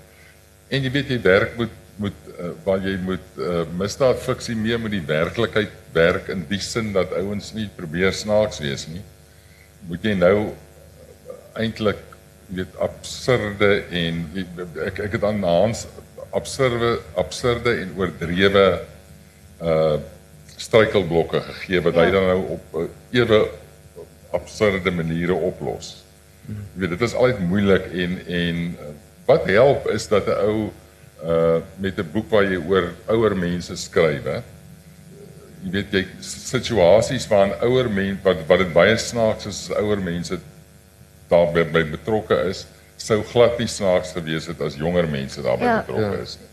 En jy weet jy werk moet moet uh, waar jy moet uh, misdaad fiksie mee met die werklikheid werk in die sin dat ouens nie probeer snaaks wees nie. Moet jy nou uh, eintlik weet absurde en ek ek het aan Hans absurde absurde en oordrewe uh struikelblokke gegee wat hy Ja. dan nou op uh, ewe absurde maniere oplos. Jy weet dit is altyd moeilik en en uh, wat help is dat 'n ou uh met 'n boek waar jy oor ouer mense skryf, hè. Jy weet jy situasies waarin ouer mense wat wat dit baie snaaks is as ouer mense daarbey by betrokke is, sou glad nie snaaks gewees het as jonger mense daarbey Ja. betrokke Ja. is nie.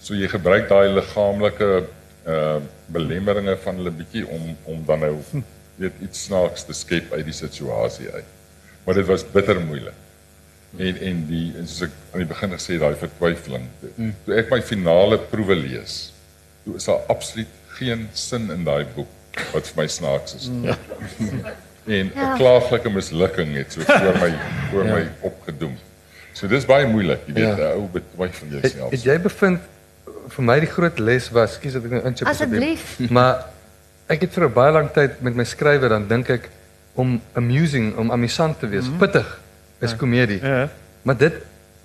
So jy gebruik daai liggaamlike uh belemmeringe van hulle bietjie om om dan nou weet iets snaaks te skep uit die situasie uit. Maar dit was bitter moeilik. En en die en soos ek aan die begin gesê daai vertwyfeling. Toe, toe ek my finale proewe lees, toe is daar absoluut geen sin in daai boek wat vir my snaaks is. nie. [laughs] en 'n Ja. klaaglike mislukking het so voor my voor Ja. my opgedoem. So dis baie moeilik, jy weet, Ja. 'n ou betwyf van Het, jouself. het jy bevind vir my die groot les was, skus dat ek nou inchip asseblief. Asseblief. Maar ek het vir 'n baie lang tyd met my skrywe dan dink ek om amusing, om amusant te wees, pittig is komedie. Ja. Maar dit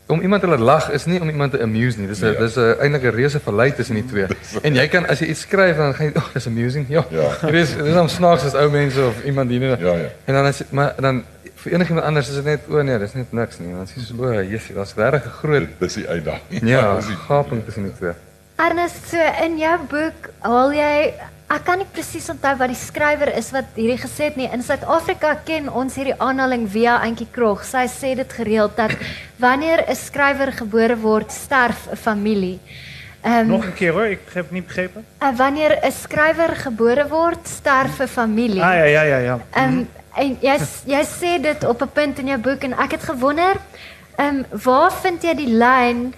om iemand te laat lag is nie om iemand te amuse nie. Dis 'n Ja. dis 'n eintlik 'n reuse verlei tussen die twee. [laughs] En jy kan as jy iets skryf dan gaan jy, "Ag, oh, dis amusing." Ja. Ja. Dit is dit is om snaaks as ou mense of iemand die nie. Ja, ja. En dan is maar dan vir enigiemand anders is dit net o nee, dis net niks nie. Dan is jy so o, Jesus, daar's regtig 'n groot Dis die uitdaging. ja, [laughs] Dis die- gaping tussen die twee. Ernest, so in jou boek haal jy ek kan nie presies onthou wat die skrywer is wat hierdie gesê het nie. In Suid-Afrika ken ons hierdie aanhaling via Antjie Krog. Sy sê dit gereeld dat [clears throat] wanneer 'n skrywer gebore word, sterf 'n familie. Ehm Nog een keer hoor, ik heb het niet begrepen. um, wanneer 'n skrywer gebore word, sterf 'n familie. Ah ja, ja, ja, ja. Ehm en jy sê dit op 'n punt in jou boek en ek het gewonder, ehm waar vind jy die lyn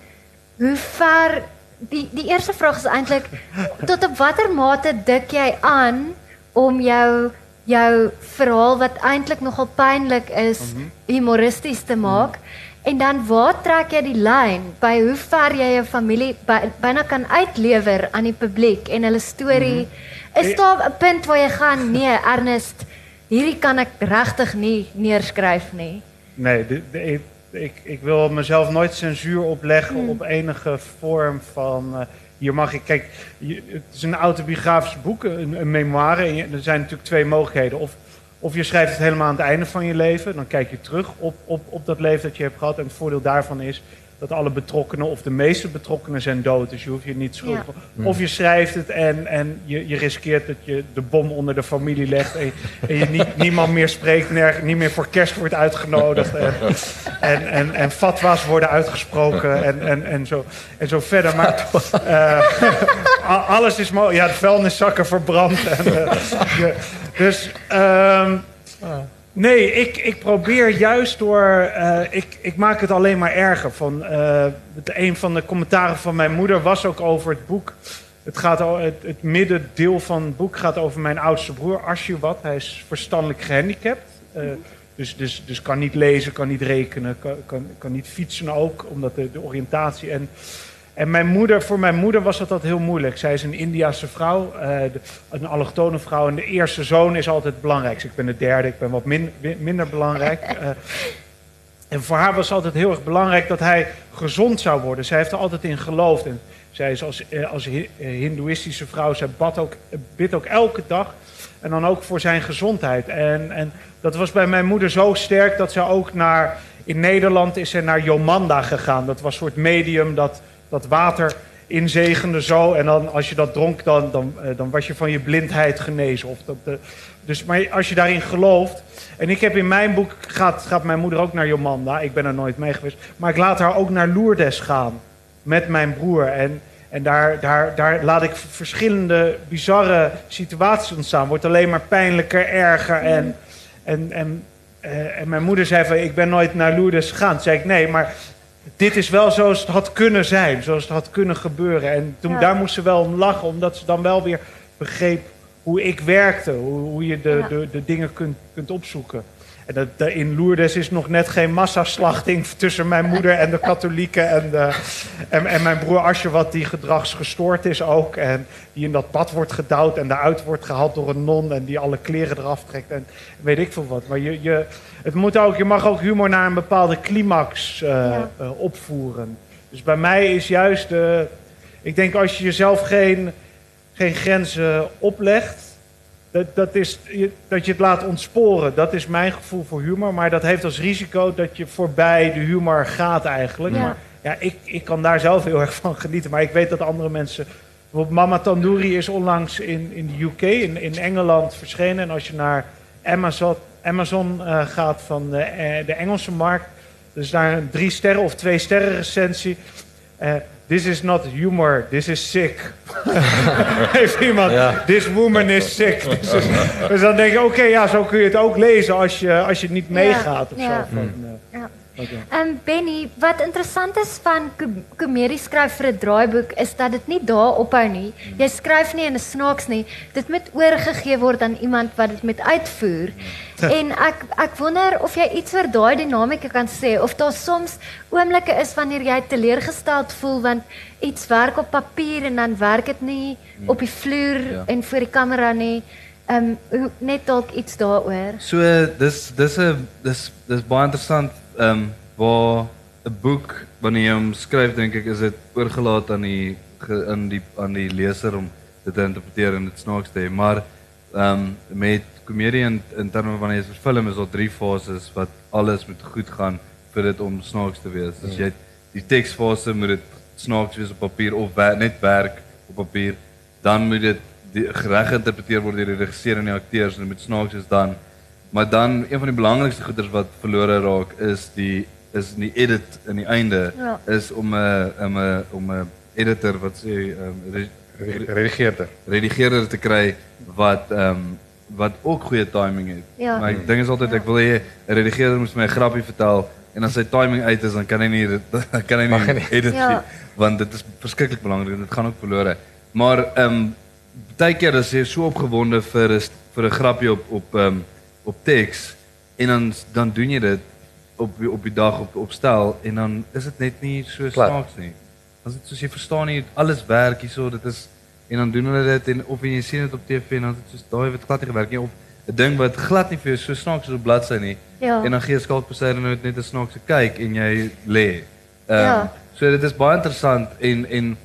hoe ver die die eerste vraag is eintlik tot op watter mate dik jy aan om jou jou verhaal wat eintlik nogal pynlik is humoristies te maak? En dan waar trek jy die lyn by hoe ver jy jou familie by, byna kan uitlewer aan die publiek en hulle storie is daar 'n punt waar jy gaan nee Ernest hierdie kan ek regtig nie neerskryf nie. Nee, de, de- ik, ik, wil mezelf nooit censuur opleggen op enige vorm van. eh, hier mag ik. Kijk, je- het is een autobiografisch boek, een, een memoire. En je- er zijn natuurlijk twee mogelijkheden. Of, of je schrijft het helemaal aan het einde van je leven. Dan kijk je terug op, op, op dat leven dat je hebt gehad. En het voordeel daarvan is dat alle betrokkenen, of de meeste betrokkenen, zijn dood. Dus je hoeft je niet schuldig. Of je schrijft het en, en je, je riskeert dat je de bom onder de familie legt. En, en je niet, [laughs] niemand meer spreekt, nerg, niet meer voor kerst wordt uitgenodigd. En, [laughs] en, en, en fatwa's worden uitgesproken en, en, en, zo, en zo verder. Maar [laughs] eh, alles is mogelijk. Ja, de vuilniszakken verbrand. En, eh, je- dus ehm, nee, ik, ik probeer juist door... eh, ik, ik maak het alleen maar erger. Van, eh, het, een van de commentaren van mijn moeder was ook over het boek. Het, gaat, het, het middendeel van het boek gaat over mijn oudste broer, Ashuwat. Hij is verstandelijk gehandicapt. Eh, dus, dus, dus kan niet lezen, kan niet rekenen, kan, kan, kan niet fietsen ook, omdat de, de oriëntatie. En, en mijn moeder, voor mijn moeder was dat altijd heel moeilijk. Zij is een Indiase vrouw, eh, een allochtone vrouw. En de eerste zoon is altijd het belangrijkste. Ik ben de derde, ik ben wat min- minder belangrijk. [laughs] Eh, en voor haar was het altijd heel erg belangrijk dat hij gezond zou worden. Zij heeft er altijd in geloofd. En zij is als, eh, als hi- hindoeïstische vrouw, zij bad ook, bidt ook elke dag. En dan ook voor zijn gezondheid. En, en dat was bij mijn moeder zo sterk dat ze ook naar... In Nederland is ze naar Jomanda gegaan. Dat was een soort medium dat, dat water inzegende zo. En dan als je dat dronk, dan, dan, eh, dan was je van je blindheid genezen. Of dat, eh, dus, maar als je daarin gelooft... En ik heb in mijn boek, gaat, gaat mijn moeder ook naar Jomanda. Ik ben er nooit mee geweest. Maar ik laat haar ook naar Lourdes gaan. Met mijn broer. En, en daar, daar, daar laat ik verschillende bizarre situaties ontstaan. Wordt alleen maar pijnlijker, erger. En, en, en, eh, en mijn moeder zei van, ik ben nooit naar Lourdes gegaan. Toen zei ik, nee, maar dit is wel zoals het had kunnen zijn. Zoals het had kunnen gebeuren. En toen, Ja. daar moest ze wel om lachen. Omdat ze dan wel weer begreep hoe ik werkte. Hoe, hoe je de, Ja. de, de dingen kunt, kunt opzoeken. En dat, dat in Lourdes is nog net geen massaslachting tussen mijn moeder en de katholieken. En, de, en, en mijn broer Asje, wat die gedragsgestoord is ook. En die in dat bad wordt gedouwd en daaruit wordt gehaald door een non. En die alle kleren eraf trekt. En weet ik veel wat. Maar je, je, het moet ook, je mag ook humor naar een bepaalde climax eh, Ja. eh, opvoeren. Dus bij mij is juist... de ik denk als je jezelf geen, geen grenzen oplegt... Dat, dat, is, dat je het laat ontsporen. Dat is mijn gevoel voor humor. Maar dat heeft als risico dat je voorbij de humor gaat eigenlijk. Ja. Maar ja, ik, ik kan daar zelf heel [laughs] erg van genieten. Maar ik weet dat andere mensen... Bijvoorbeeld Mama Tandoori is onlangs in, in de UK, in, in Engeland verschenen. En als je naar Amazon, Amazon eh, gaat van de, eh, de Engelse markt... Dus daar een drie sterren of twee sterren recensie. Eh, this is not humor, this is sick. [laughs] Heeft iemand, Ja. this woman is sick. [laughs] Dus, dus dan denk je, oké, ja, zo kun je het ook lezen als je, als je niet meegaat of ja. zo. Van, eh, Ja. Okay. Um Benny, wat interessant is van kom- komedie skryf vir 'n draaiboek is dat dit nie daar ophou nie. Jy skryf nie en is snaaks nie. Dit moet oorgegee word aan iemand wat dit moet uitvoer. En ek ek wonder of jy iets oor daai dinamika kan sê of daar soms oomblikke is wanneer jy teleurgesteld voel want iets werk op papier en dan werk dit nie op die vloer Ja. en voor die kamera nie. Um hoe- net dalk iets daaroor. So dis dis 'n dis dis baie interessant ehm um, waar 'n boek wanneer jy hom skryf dink ek is dit oorgelaat aan die aan die aan die leser om dit te interpreteer en dit snaaks te hê maar ehm um, met komedie in, in terme van jy film is daar drie fases wat alles moet goed gaan vir dit om snaaks te wees. Dus jy die teksfase moet dit snaaks wees op papier of wer, net werk op papier. Dan moet dit reg geïnterpreteer word deur die regisseur en die akteurs en dit moet snaaks wees dan. Maar dan een van die belangrikste goeders wat verlore raak is die is die edit in die einde Ja. is om 'n om 'n om 'n editor wat sê um, Redigeerder. redigeerder te kry wat ehm um, wat ook goeie timing het. Ja. Maar ek ding is altyd ek wil hê 'n redigeerder moet my 'n grappie vertel en as sy timing uit is dan kan hy nie dit- [laughs] dan kan hy nie nie. edit Ja. nie want dit is verskriklik belangrik en dit gaan ook verlore. Maar ehm um, baie keer as jy so opgewonde vir vir 'n grappie op op ehm um, op teks en dan dan doen jy dit op op die dag op op stel en dan is dit net nie so snaaks nie. As dit soos jy verstaan nie alles werk hierso dit is en dan doen hulle dit en of jy sien dit op TV en dan is dit soos daai wat glad nie gewerk nie of 'n ding wat glad nie vir jou so snaaks is op bladsy nie Ja. en dan gee skalk Poseidon nou net 'n snaakse kyk en jy lê. Ehm Ja. so dit is baie interessant en en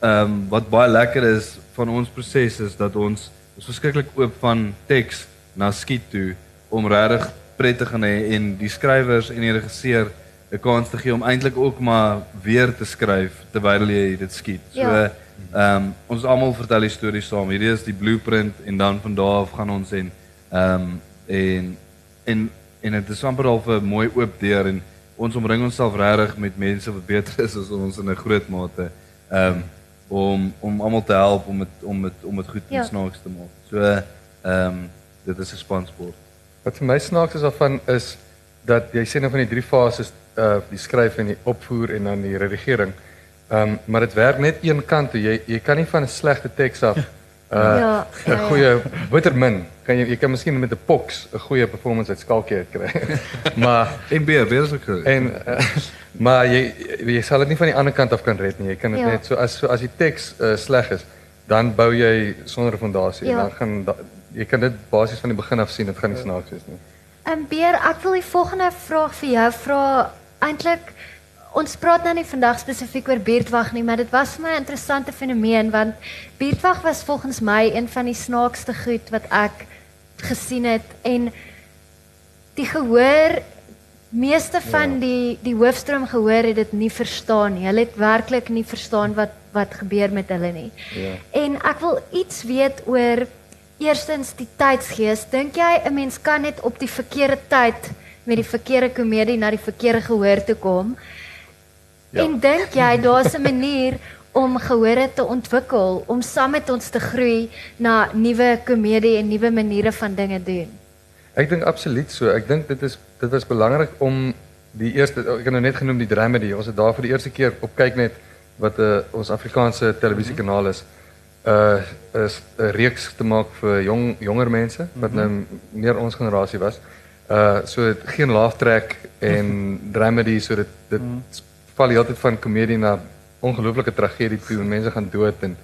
ehm um, wat baie lekker is van ons proses is dat ons is verskriklik oop van teks na skiet toe om regtig pret te gaan hê en die skrywers en die regisseur 'n kans te gee om eintlik ook maar weer te skryf terwyl jy dit skiet. So Ja. ehm um, ons almal vertel die storie saam. Hierdie is die blueprint en dan van daar af gaan ons en ehm um, en en en dit is amper al 'n mooi oop deur en ons omring onsself regtig met mense wat beter is as ons in 'n groot mate. Ehm um, om om almal te help om dit om dit om dit goed en Ja. snaaks te maak. So ehm um, dit is 'n spansport. Wat vir my snaaks is daarvan is dat jy sê nou van die drie fases uh die skryf en die opvoer en dan die redigering. Ehm um, maar dit werk net een kant toe. Jy jy kan nie van 'n slegte teks af uh Ja, ja, 'n ja. goeie bittermin kan jy jy kan miskien met 'n pox 'n goeie performance uit skalkie kry. [laughs] maar En beer, beer is ook goed. en uh, maar jy jy sal dit nie van die ander kant af kan red nie. Jy kan dit Ja. net so as so as die teks uh, sleg is, dan bou jy sonder 'n fondasie Ja. en dan gaan da, jy kan dit basies van die begin af sien. Dit gaan nie snaaks wees nie. En Beer, ek wil die volgende vraag vir jou vra. Eintlik ons praat nou nie vandag spesifiek oor buurtwag nie, maar dit was vir my 'n interessante fenomeen want buurtwag was volgens my een van die snaakste goed wat ek gesien het en die gehoor meeste van die die hoofstroom gehoor het dit nie verstaan nie. Hulle het werklik nie verstaan wat wat gebeur met hulle nie. Ja. En ek wil iets weet oor eerstens die tydsgees. Dink jy 'n mens kan net op die verkeerde tyd met die verkeerde komedie na die verkeerde gehoor toe kom? Ja. En dink jy daar's 'n manier om gehore te ontwikkel om saam met ons te groei na nuwe komedie en nuwe maniere van dinge doen? Ek dink absoluut so. Ek dink dit is dit was belangrik om die eerste ek het nou net genoem die dramedy. Ons het daar vir die eerste keer op kyk net wat 'n uh, ons Afrikaanse televisiekanaal is. Uh 'n reeks te maak vir jong jonger mense wat nou meer ons generasie was. Uh so geen laugh track en [laughs] dramedy so dit dit val die hele tyd van komedie na ongelooflike tragedie toe en mense gaan dood en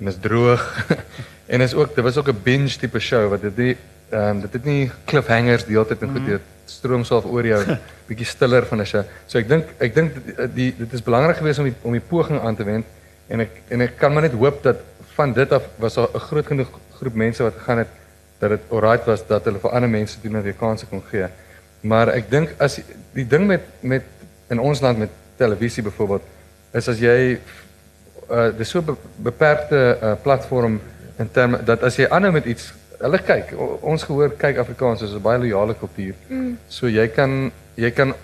en is droog. [laughs] en is ook dit was ook 'n binge tipe show wat dit nie ehm um, dit het nie cliffhangers die hele tyd en goed dit stroom self oor jou [laughs] bietjie stiller van 'n show. So ek dink ek dink die, die dit is belangrik geweest om die, om die poging aan te wend en ek en ek kan maar net hoop dat van dit af was daar 'n groot genoeg groep mense wat gegaan het dat dit alright was dat hulle vir ander mense doen dat jy kansse kon gee. Maar ek dink as die ding met met in ons land met televisie byvoorbeeld is as jy uh dis so be beperkte uh, platform in terme dat as jy aanhou met iets hulle kyk ons gehoor kyk Afrikaans is 'n baie loyale kultuur. Mm. So jy kan jy kan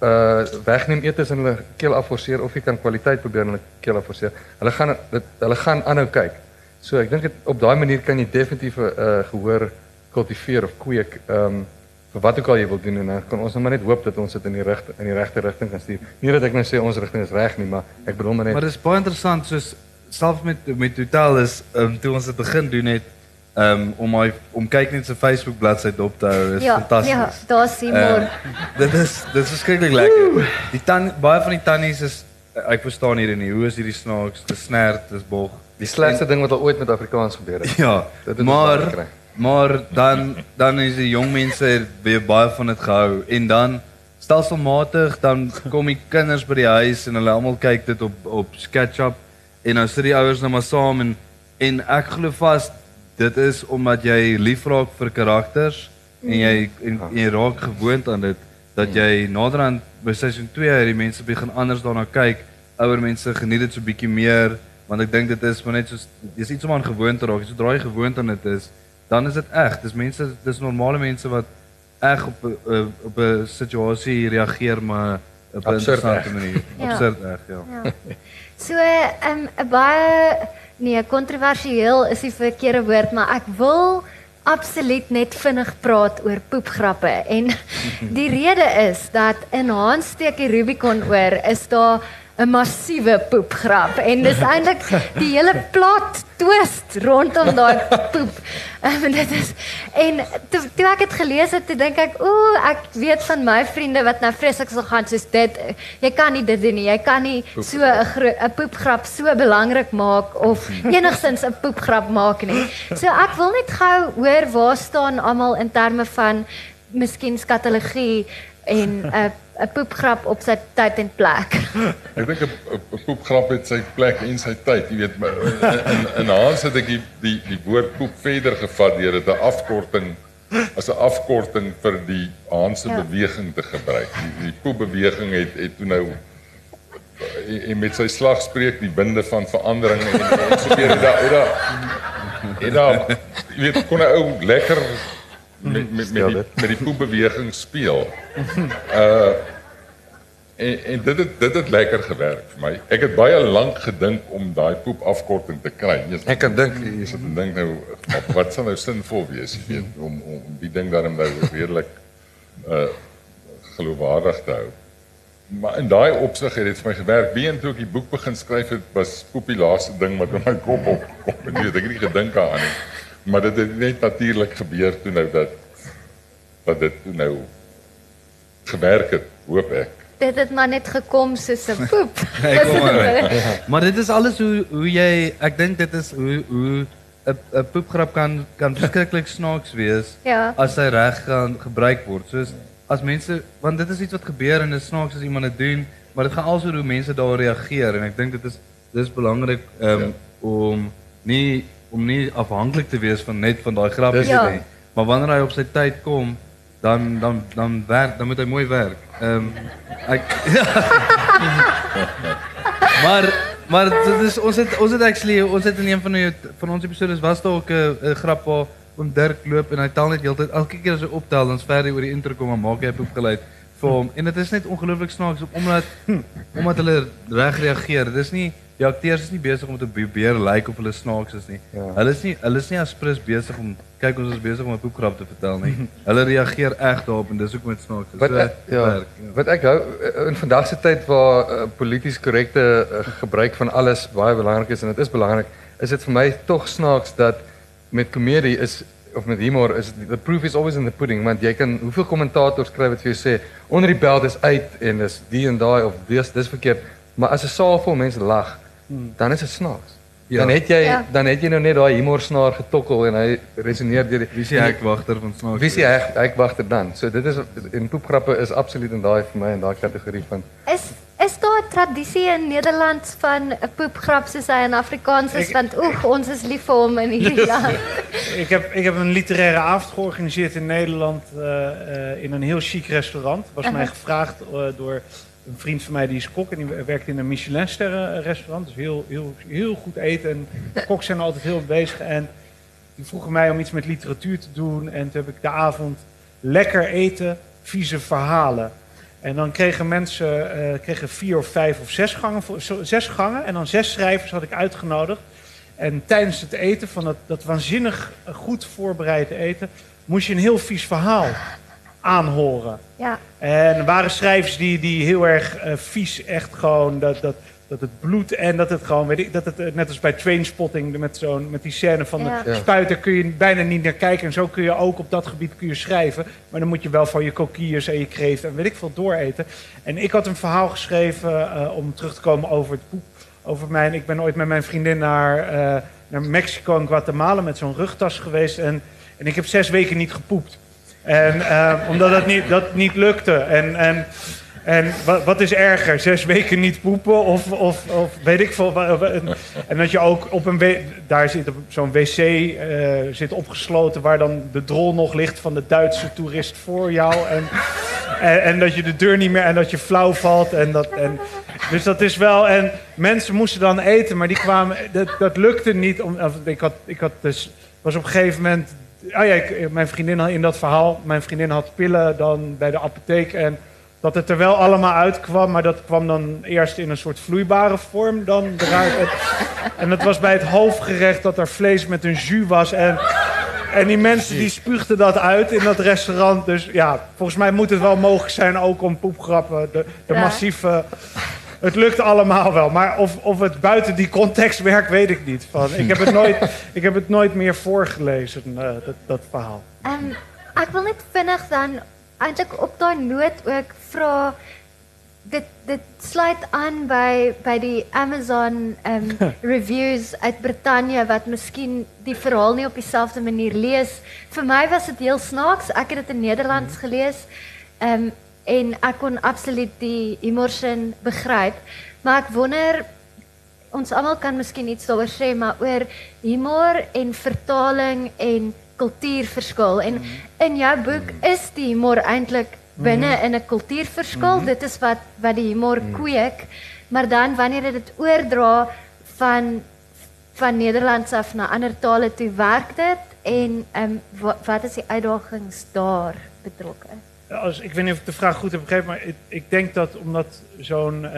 uh wegneem etes in hulle keel afforceer of jy kan kwaliteit probeer in hulle keel afforceer. Hulle gaan dit hulle gaan aanhou kyk. So ek dink op daai manier kan jy definitief 'n uh, gehoor kultiveer of kweek ehm um, vir wat ook al jy wil doen en dan kan ons nou maar net hoop dat ons dit in die regte in die regte rigting kan stuur. Nie dat ek nou sê ons rigting is reg nie, maar ek bedoel maar net Maar dit is baie interessant soos selfs met met hotel is um, toe ons dit begin doen het um, om my om kyk net se Facebook bladsy dop te hou is Ja, fantasties. ja, daar's Simon. Ehm, dit is dit is verskriklik lekker. Die tan baie van die tannies is ek verstaan hierdie nie. Hoe is hierdie snaaks gesnerd, dis bog. die slegste ding wat al ooit met Afrikaans gebeur het. Ja, Dit het maar maar dan dan is die jong mense weer baie van dit gehou en dan stelselmatig dan kom die kinders by die huis en hulle almal kyk dit op op SketchUp en nou sit die ouers nou maar saam en en ek glo vas dit is omdat jy lief raak vir karakters en jy en, en jy raak gewoond aan dit dat jy naderhand by seisoen 2 hierdie mense begin anders daarna kyk. Ouer mense geniet dit so bietjie meer want ek dink dit is maar net soos dis iets om aan gewoond te raak. Sodra jy gewoond aan dit is, dan is dit reg. Dis mense, dis normale mense wat reg op 'n- 'n- op 'n situasie reageer maar op 'n interessante manier. Ja. Absurd reg, ja. Ja. So, ehm 'n baie nee, kontroversieel is die verkeerde woord, maar ek wil absoluut net vinnig praat oor poepgrappe. En [laughs] die rede is dat in Hans steek die Rubicon oor is daar 'n massiewe poepgrap en dis [laughs] eintlik die hele plot twist rondom daai poep. [laughs] Um, dit is en toe, toe ek dit gelees het, toe dink ek, ooh, ek weet van my vriende wat nou vreeslik sal gaan soos dit. Jy kan nie dit doen nie. Jy kan nie so 'n 'n poepgrap so belangrik maak of [laughs] enigstens 'n poepgrap maak nie. So ek wil net gou hoor waar staan almal in terme van miskien skatologie en 'n 'n poepgrap op sy tyd en plek. Ek dink 'n poepgrap het sy plek en sy tyd, jy weet, maar in in, Hans het ek die die die woord poep verder gevat deur dit 'n afkorting as 'n afkorting vir die Hanse Ja. beweging te gebruik. Die, die poepbeweging het het toe nou en, en met sy slag spreek die winde van verandering en en so weer het daar het daar het daar jy weet kon 'n ou lekker met met met die, met die poepbeweging speel. [laughs] En en dit het dit het lekker gewerk vir my. Ek het baie lank gedink om daai poep afkorting te kry. Jy Ek kan dink jy sit en dink nou wat, wat sal nou sinvol wees, jy weet, om om die ding daarom nou redelik uh geloofwaardig te hou. Maar in daai opsig het dit vir my gewerk. Been toe ek die boek begin skryf het, was poep die laaste ding wat in my kop opkom. Ek weet ek het nie gedink daaraan nie. Maar dit het net natuurlik gebeur toe nou dat dat dit toe nou gewerk het, hoop ek. Dit het maar net gekom soos 'n poep. [laughs] Ek kom maar. Maar dit is alles hoe hoe jy ek dink dit is hoe hoe 'n 'n poepgrap kan kan verskriklik snaaks wees Ja. as hy reg gaan gebruik word. Soos as mense want dit is iets wat gebeur en dit is snaaks as iemand dit doen, maar dit gaan also hoe mense daarop reageer en ek dink dit is dis belangrik um, ja. om nie om nie afhanklik te wees van net van daai grappies Ja. nie. Maar wanneer hy op sy tyd kom, dan dan dan werk, dan moet hy mooi werk. Ehm um, ek [laughs] Maar maar dit is ons het ons het actually ons het in een van die van ons episodes was daar ook 'n grap waar om Dirk loop en hy tel net heeltyd elke keer as hy optel dan ver hy oor die intro kom en maak hy 'n poepgeluid vir hom en dit is net ongelooflik snaaks omdat omdat hulle reg reageer. Dis nie die akteurs is nie besig om te probeer lyk like of hulle snaaks is nie. Ja. Hulle is nie hulle is nie aspres besig om kyk ons is besig om 'n poepgrap te vertel nie. [laughs] Hulle reageer reg daarop en dis hoekom dit snaaks is. Wat So, ek, ja, werk, ja. wat ek hou eh, in vandag se tyd waar uh, polities korrekte uh, gebruik van alles baie belangrik is en dit is belangrik, is dit vir my tog snaaks dat met komedie is of met humor is the proof is always in the pudding want jy kan hoeveel kommentators skryf wat vir jou sê onder die beld is uit en dis die en daai of dis dis verkeerd, maar as 'n saal vol mense lag, dan is dit snaaks. Ja. Dan het jy Ja. dan het jy nou net daai humorsnaar getokkel en hy resoneer deur die Wie is die hekwagter van snaaks? Wie is die hek hekwagter dan? So dit is en poepgrappe is absoluut in daai vir my in daai kategorie van Is is daar 'n tradisie in Nederland van 'n poepgrap soos hy in Afrikaans is Ek- want oeg ons is lief vir hom in hierdie land. [laughs] Ik heb, ik heb een literaire avond georganiseerd in Nederland eh, eh, in een heel chic restaurant. Was mij gevraagd eh, door een vriend van mij die is kok en die werkt in een Michelinsterren restaurant. Dus heel, heel, heel goed eten en koks zijn altijd heel bezig. En die vroegen mij om iets met literatuur te doen. En toen heb ik de avond lekker eten, vieze verhalen. En dan kregen mensen eh, kregen vier of vijf of zes gangen, zes gangen. En dan zes schrijvers had ik uitgenodigd. En tijdens het eten van dat, dat waanzinnig eh, goed voorbereide eten, moest je een heel vies verhaal aanhoren. Ja. En er waren schrijvers die, die heel erg eh, vies, echt gewoon dat, dat, dat het bloed en dat het gewoon, weet ik, dat het eh, net als bij Trainspotting met, zo'n, met die scène van Ja. de Ja. spuiter kun je bijna niet naar kijken. En zo kun je ook op dat gebied kun je schrijven. Maar dan moet je wel van je kokkiers en je kreeft en weet ik veel dooreten. En ik had een verhaal geschreven eh, om terug te komen over het boek. Over mijn, ik ben ooit met mijn vriendin naar, eh, naar Mexico en Guatemala met zo'n rugtas geweest. En, en ik heb zes weken niet gepoept. En, eh, omdat dat niet, dat niet lukte. En, en, en wat, wat is erger? Zes weken niet poepen? Of, of, of weet ik veel. En dat je ook op een... Daar zit zo'n wc eh, zit opgesloten... waar dan de drol nog ligt van de Duitse toerist voor jou. En, en, dat je de deur niet meer... En dat je flauw valt. En dat, en, dus dat is wel... En mensen moesten dan eten, maar die kwamen... Dat, dat lukte niet. Ik had, ik had dus, was op een gegeven moment... Ah ja, ik, mijn vriendin had in dat verhaal... Mijn vriendin had pillen dan bij de apotheek... En dat het er wel allemaal uitkwam, maar dat kwam dan eerst in een soort vloeibare vorm dan eruit. [laughs] En, en dat was bij het hoofdgerecht dat er vlees met een jus was. En, en die mensen die spuugden dat uit in dat restaurant. Dus ja, volgens mij moet het wel mogelijk zijn ook om poepgrappen. De, de massieve... Het lukt allemaal wel, maar of, of het buiten die context werkt, weet ik niet. Van, ik, heb het nooit, ik heb het nooit meer voorgelezen, eh, dat, dat verhaal. Ehm ek wil net vinnig dan eintlik op daai noot ook vra dit dit sluit aan by by die Amazon ehm [laughs] reviews uit Brittanje wat miskien die verhaal nie op dieselfde manier lees. Vir my was dit heel snaaks. Ek het dit in Nederlands gelees. Ehm en ek kon absoluut die humorsin begryp. Maar ek wonder ons almal kan miskien iets daaroor sê, maar oor humor en vertaling en kultuurverskil. En in jou boek is die humor eintlik binne in 'n kultuurverskil. Dit is wat wat die humor kweek. Maar dan wanneer dit oordra van van Nederlands af na ander tale toe werk dit en ehm um, wat, wat is die uitdagings daar betrokke? Als, ik weet niet of ik de vraag goed heb begrepen, maar ik, ik denk dat omdat zo'n eh,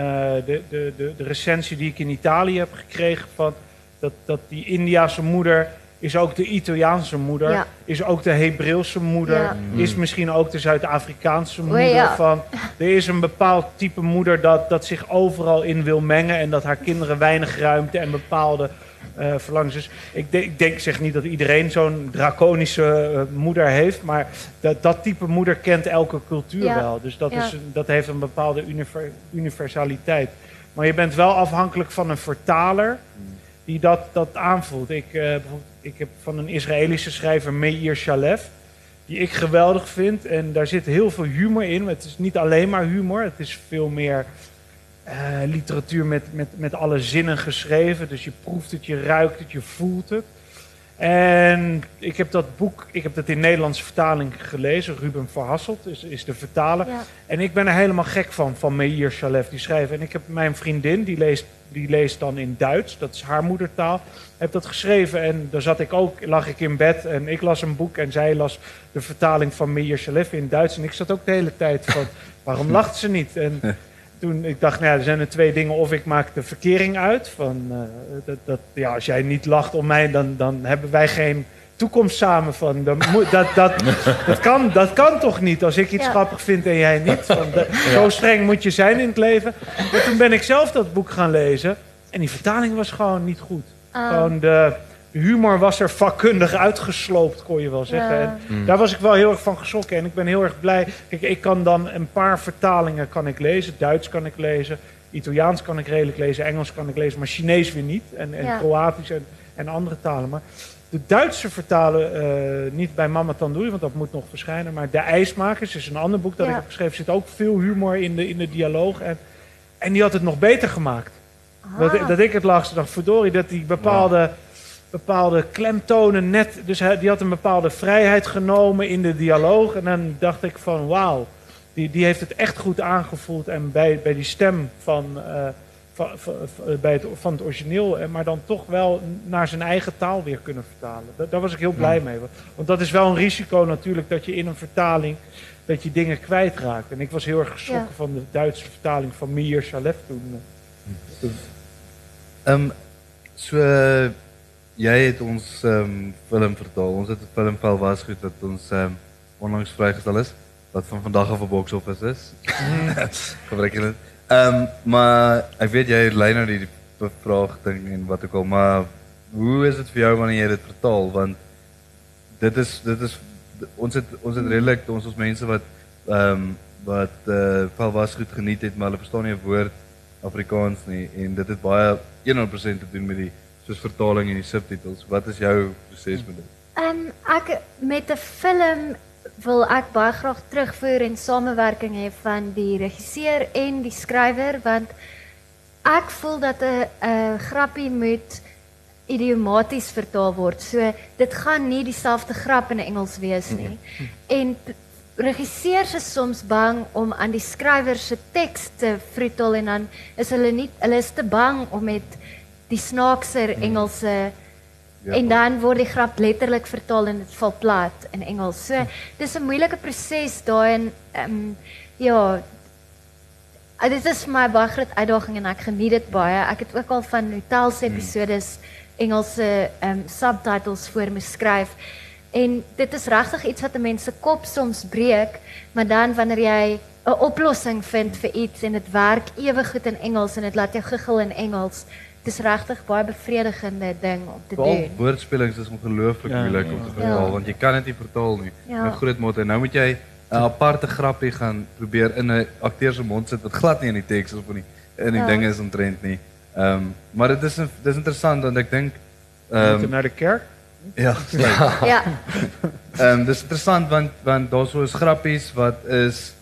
de, de, de, de recensie die ik in Italië heb gekregen van dat, dat die Indiase moeder is ook de Italiaanse moeder, Ja. is ook de Hebreeuwse moeder, Ja. is misschien ook de Zuid-Afrikaanse O, moeder. ja. Van, er is een bepaald type moeder dat, dat zich overal in wil mengen en dat haar kinderen weinig ruimte en bepaalde verlangens. Dus ik, denk, ik denk, ik zeg niet dat iedereen zo'n draconische eh, moeder heeft, maar dat, dat type moeder kent elke cultuur Ja. wel. Dus dat, Ja. is, dat heeft een bepaalde univer- universaliteit. Maar je bent wel afhankelijk van een vertaler die dat, dat aanvoelt. Ik, eh, ik heb van een Israëlische schrijver, Meir Shalev, die ik geweldig vind. En daar zit heel veel humor in. Het is niet alleen maar humor, het is veel meer eh, literatuur met, met, met alle zinnen geschreven. Dus je proeft het, je ruikt het, je voelt het. En ik heb dat boek, ik heb dat in Nederlandse vertaling gelezen. Ruben Verhasselt is, is de vertaler. Ja. En ik ben er helemaal gek van, van Meir Shalev, die schrijft. En ik heb mijn vriendin, die leest, die leest dan in Duits, dat is haar moedertaal, heb dat geschreven. En daar zat ik ook, lag ik in bed en ik las een boek en zij las de vertaling van Meir Shalev in Duits. En ik zat ook de hele tijd van, waarom lacht ze niet? En [laughs] toen ik dacht, nou ja, er zijn er twee dingen. Of ik maak de verkering uit, van, eh, dat, dat, ja, als jij niet lacht om mij, dan, dan hebben wij geen toekomst samen van. Dan moet, dat, dat, [laughs] dat, kan, dat kan toch niet als ik iets Ja. grappig vind en jij niet. Van, Zo streng moet je zijn in het leven. Maar toen ben ik zelf dat boek gaan lezen. En die vertaling was gewoon niet goed. Ah. Gewoon de humor was er vakkundig uitgesloopt, kon je wel zeggen. Ja. En daar was ik wel heel erg van geschrokken. En ik ben heel erg blij. Kijk, ik kan dan een paar vertalingen kan ik lezen. Duits kan ik lezen. Italiaans kan ik redelijk lezen. Engels kan ik lezen. Maar Chinees weer niet. En, en Ja. Kroatisch en, en andere talen. Maar de Duitse vertalen, eh, niet bij Mama Tandoori, want dat moet nog verschijnen. Maar De IJsmakers is een ander boek dat Ja. ik heb geschreven. Er zit ook veel humor in de, in de dialoog. En, en die had het nog beter gemaakt. Dat, Ah. dat ik het las, dacht verdorie, dat die bepaalde, bepaalde klemtonen net... Dus hij, die had een bepaalde vrijheid genomen in de dialoog. En dan dacht ik van wauw, die, die heeft het echt goed aangevoeld. En bij, bij die stem van, eh, van, van, van- bij het, van het origineel... eh, maar dan toch wel naar zijn eigen taal weer kunnen vertalen. Da- daar was ik heel blij mee. Want dat is wel een risico natuurlijk, dat je in een vertaling... dat je dingen kwijtraakt. En ik was heel erg geschrokken Ja. van de Duitse vertaling van Mir Shalef toen. eh. Ehm so jy het ons ehm film vertaal. Ons het 'n film val was goed dat ons ehm onlangs vrygestel is. wat van vandag af op box office is. Gebruik jy dit? Ehm maar ek weet jy lei nou die vraag ding en wat ook al, maar hoe is dit vir jou wanneer jy dit vertaal want dit is dit is ons het ons het redelik ons ons mense wat ehm um, wat eh uh, val was goed geniet het maar hulle verstaan nie 'n woord Afrikaans nie en dit het baie 100% te doen met die soos vertaling en die subtitels. Wat is jou proses met dit? Ehm um, ek met 'n film wil ek baie graag terugvoer en samewerking hê van die regisseur en die skrywer want ek voel dat 'n 'n grappie moet idiomaties vertaal word. So dit gaan nie dieselfde grap in Engels wees nie. En regisseurs is soms bang om aan die skrywer se teks te vroetel en dan is hulle nie hulle is te bang om met die snaakser Engelse Ja, en dan word die grap letterlik vertaal en dit val plat in Engels. So dis 'n moeilike proses daai en ehm um, ja dit is my baie groot uitdaging en ek geniet dit baie. Ek het ook al van hotels episodes Engelse ehm um, subtitles voor moet skryf. En dit is regtig iets wat 'n mens se kop soms breek, maar dan wanneer jy 'n oplossing vind vir iets en dit werk ewe goed in Engels en dit laat jou giggel in Engels, dis regtig baie bevredigende ding om te Vooral doen. woordspelings is ongelooflik Ja. moeilik om te vertaal Ja. want jy kan dit nie vertaal nie. Ja. In groot mate. Nou moet jy 'n aparte grappie gaan probeer in 'n akteur se mond sit wat glad nie in die teks of in die in die Ja. dinge is omtrent nie. Ehm um, maar dit is dis interessant want ek dink Ehm ehm Moet um, naar de kerk? ja, Ja. [laughs] Ehm um, dis interessant want want daar so is grappies wat is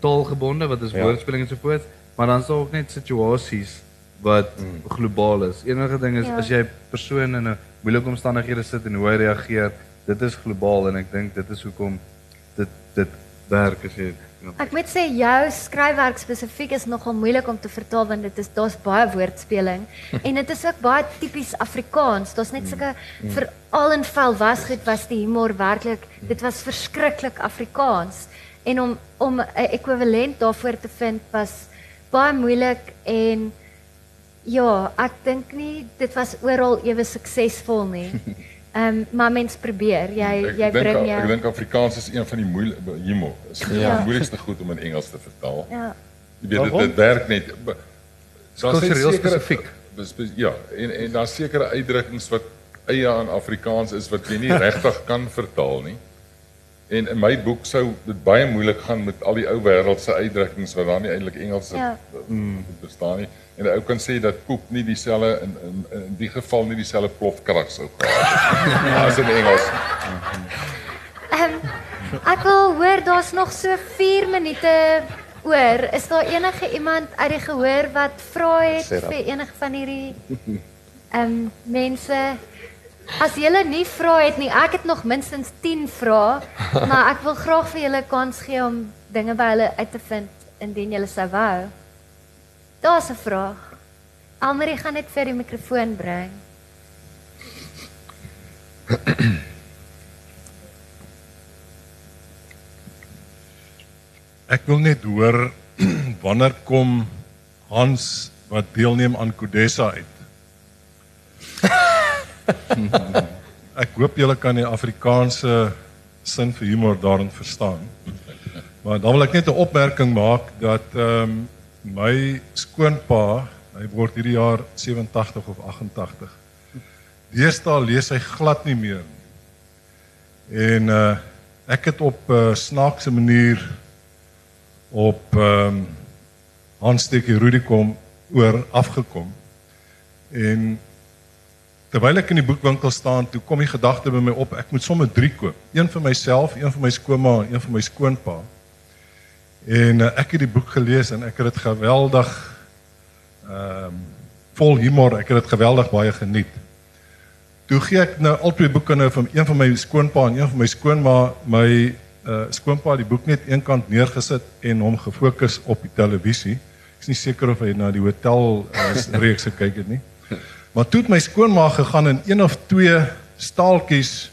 taalgebonde, wat is Ja. woordspeling en so voort, maar dan is daar ook net situasies wat Mm. globaal is. Enige ding is Ja. as jy 'n persoon in 'n moeilike omstandighede sit en hoe hy reageer, dit is globaal en ek dink dit is hoekom dit dit werk as jy ja. Ek moet sê jou skryfwerk spesifiek is nogal moeilik om te vertaal want dit is daar's baie woordspeling [laughs] en dit is ook baie tipies Afrikaans. Daar's net sulke veral in vel was goed was die humor werklik dit was verskriklik Afrikaans en om om 'n ekwivalent daarvoor te vind was baie moeilik en ja, ek dink nie dit was oral ewe suksesvol nie. [laughs] Ehm um, maar mens probeer. Jy Ek jy bring ek jou dink Afrikaans is een van die moeilike humor. Is ja. Ja. die moeilikste goed om in Engels te vertaal. ja. Jy weet dit, Waarom? dit werk net. Daar's net sekere- spesifiek. Ja, en en daar's sekere uitdrukkings wat eie aan Afrikaans is wat jy nie [laughs] regtig kan vertaal nie. En in my boek sou dit baie moeilik gaan met al die ou wêreldse uitdrukkings wat daar nie eintlik Engels Ja. verstaan nie. En 'n ou kan sê dat koek nie dieselfde in, in in die geval nie dieselfde plofkrag sou gehad het [laughs] as in Engels. Ehm ek wil hoor daar's nog so 4 minute oor. Is daar enige iemand uit die gehoor wat vra het dan. vir enige van hierdie ehm mense? As julle nie vra het nie, ek het nog minstens 10 vrae, maar ek wil graag vir julle kans gee om dinge by hulle uit te vind indien julle sou wou. Daar's 'n vraag. Almarie gaan net vir die mikrofoon bring. Ek wil net hoor [clears throat] wanneer kom Hans wat deelneem aan Kodessa uit. [laughs] Ek hoop julle kan die Afrikaanse sin vir humor daarin verstaan. Maar dan wil ek net 'n opmerking maak dat ehm um, my skoonpa, hy word hierdie jaar 87 of 88. Deesdae lees hy glad nie meer. En uh ek het op 'n uh, snaakse manier op ehm um, Hanstekkie Rudikom oor afgekom. En terwyl ek in die boekwinkel staan, toe kom die gedagte by my op, ek moet sommer 3 koop. Een vir myself, een vir my skoonma en een vir my skoonpa. En uh, ek het die boek gelees en ek het dit geweldig ehm um, vol humor, ek het dit geweldig baie geniet. Toe gee ek nou al twee boeke nou van een van my skoonpa en een van my skoonma my uh skoonpa die boek net eenkant neergesit en hom gefokus op die televisie. Ek is nie seker of hy na die hotel uh, [laughs] reeks gekyk het nie. Maar toe het my skoonma gegaan en een of twee staaltjies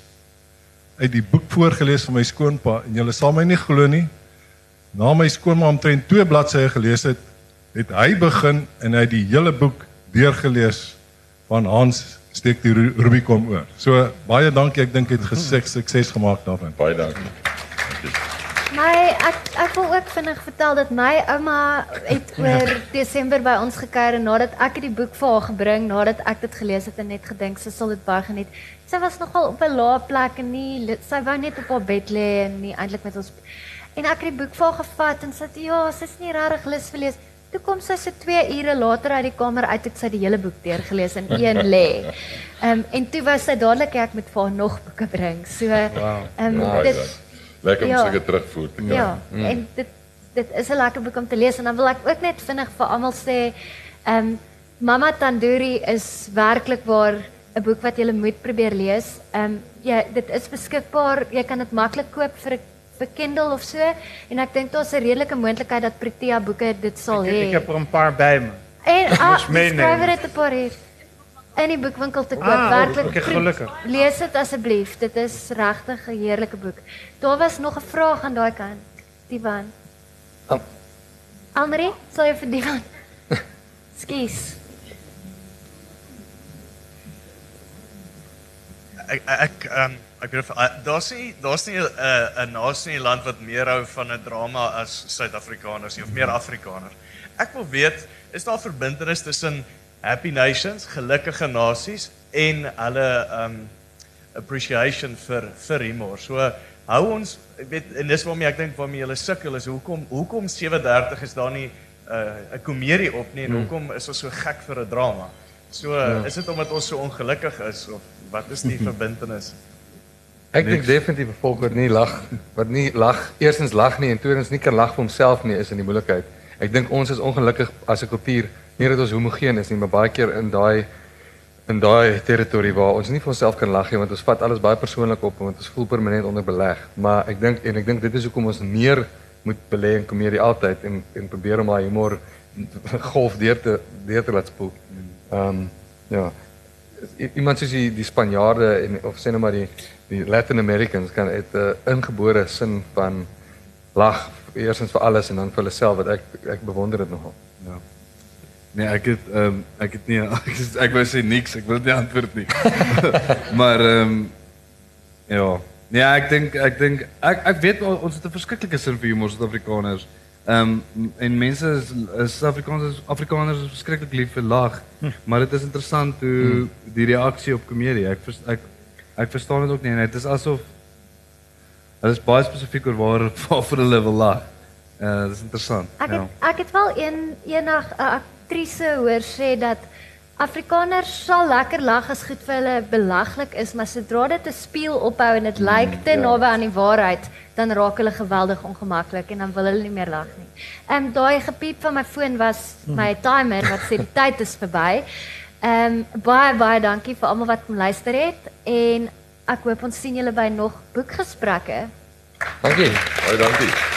uit die boek voorgeles van my skoonpa en julle sal my nie glo nie. Na my skoonma omtrent twee bladsye gelees het, het hy begin en hy die hele boek deurgelees van Hans steek die Ru- Rubicon oor. So baie dankie, ek dink hy het [laughs] gesuk sukses gemaak daarvan. Baie dankie. My ek ek wil ook vinnig vertel dat my ouma het [laughs] oor Desember by ons gekuier en nadat ek die boek vir haar gebring, nadat ek dit gelees het en net gedink sy sal dit baie geniet. Sy was nogal op 'n lae plek en nie sy wou net op haar bed lê en nie eintlik met ons en ek het die boek vir haar gevat en sy sê ja, sy's nie regtig lus vir lees. Toe kom sy so 2 ure later uit die kamer uit het sy die hele boek deurgelees in [laughs] een lê. Ehm um, en toe was sy dadelik ek moet vir haar nog boeke bring. So ehm um, Baie dit. Lekker om Ja. sulke terugvoer te kry. Ja, en dit dit is 'n lekker boek om te lees en dan wil ek ook net vinnig vir almal sê, ehm um, Mama Tandoori is werklik waar 'n boek wat jy moet probeer lees. Ehm um, ja, dit is beskikbaar. Jy kan dit maklik koop vir 'n Kindle of so en ek dink daar's 'n redelike moontlikheid dat Protea boeke dit sal Ek, hê. ek heb er een paar bij me. En ah, skrywer het 'n paar hier in die boekwinkel te koop. Ah, Werklik. gelukkig. Lees dit asseblief. Dit is regtig 'n heerlike boek. Daar was nog 'n vraag aan daai kant. Divan. Am- Almarie, sal jy vir [laughs] ek ek ehm ek weet uh, daar's nie daar's nie 'n uh, 'n nasie in die land wat meer hou van 'n drama as Suid-Afrikaners nie of meer Afrikaners. Ek wil weet, is daar verbintenis tussen happy nations, gelukkige nasies en hulle um appreciation vir vir humor. So hou ons ek weet en dis waarmee ek dink waarmee julle sukkel is hoekom hoekom 37 is daar nie 'n uh, komedie op nie en hoekom is ons so gek vir 'n drama? So is dit omdat ons so ongelukkig is of wat is die [laughs] verbintenis? Ek dink definitief 'n volk wat nie lag, wat nie lag, eerstens lag nie en tweedens nie kan lag vir homself nie is in die moeilikheid. Ek dink ons is ongelukkig as 'n kultuur, nie dat ons homogeen is nie, maar baie keer in daai in daai territorie waar ons nie vir onsself kan lag nie want ons vat alles baie persoonlik op want ons voel permanent onder beleg. Maar ek dink en ek dink dit is hoekom ons meer moet belê in komedie altyd en en probeer om daai humor golf deur te deur te laat spoel. Ehm um, ja. Iemand soos die die Spanjaarde en of sê nou maar die die Latin Americans kan het 'n uh, ingebore sin van lag eerstens vir alles en dan vir hulle self wat ek ek bewonder dit nogal. Ja. Nee, ek het ehm um, ek het nie [laughs] ek, ek wou sê niks, ek wil nie antwoord nie. [laughs] maar ehm um, ja. Nee, ek dink ek dink ek ek weet ons het 'n verskriklike sin vir humor Suid-Afrikaners. Ehm um, en mense is, is Suid-Afrikaners Afrikaners is verskriklik lief vir lag, maar dit is interessant hoe die reaksie op komedie. Ek vers, ek ek verstaan dit ook nie en dit is asof hulle is baie spesifiek oor waar [laughs] waarvoor hulle wil lag. Eh uh, dis interessant. Ek het ek het wel een eendag 'n aktrise hoor sê dat Afrikaners sal lekker lag as goed vir hulle belaglik is, maar sodra dit 'n spieël ophou en dit lyk te ja. naby aan die waarheid, dan raak hulle geweldig ongemaklik en dan wil hulle nie meer lag nie. Ehm daai gepiep van my foon was my timer wat sê die tyd is verby. Ehm baie baie dankie vir almal wat kom luister het en ek hoop ons sien julle by nog boekgesprekke. Dankie. Baie dankie.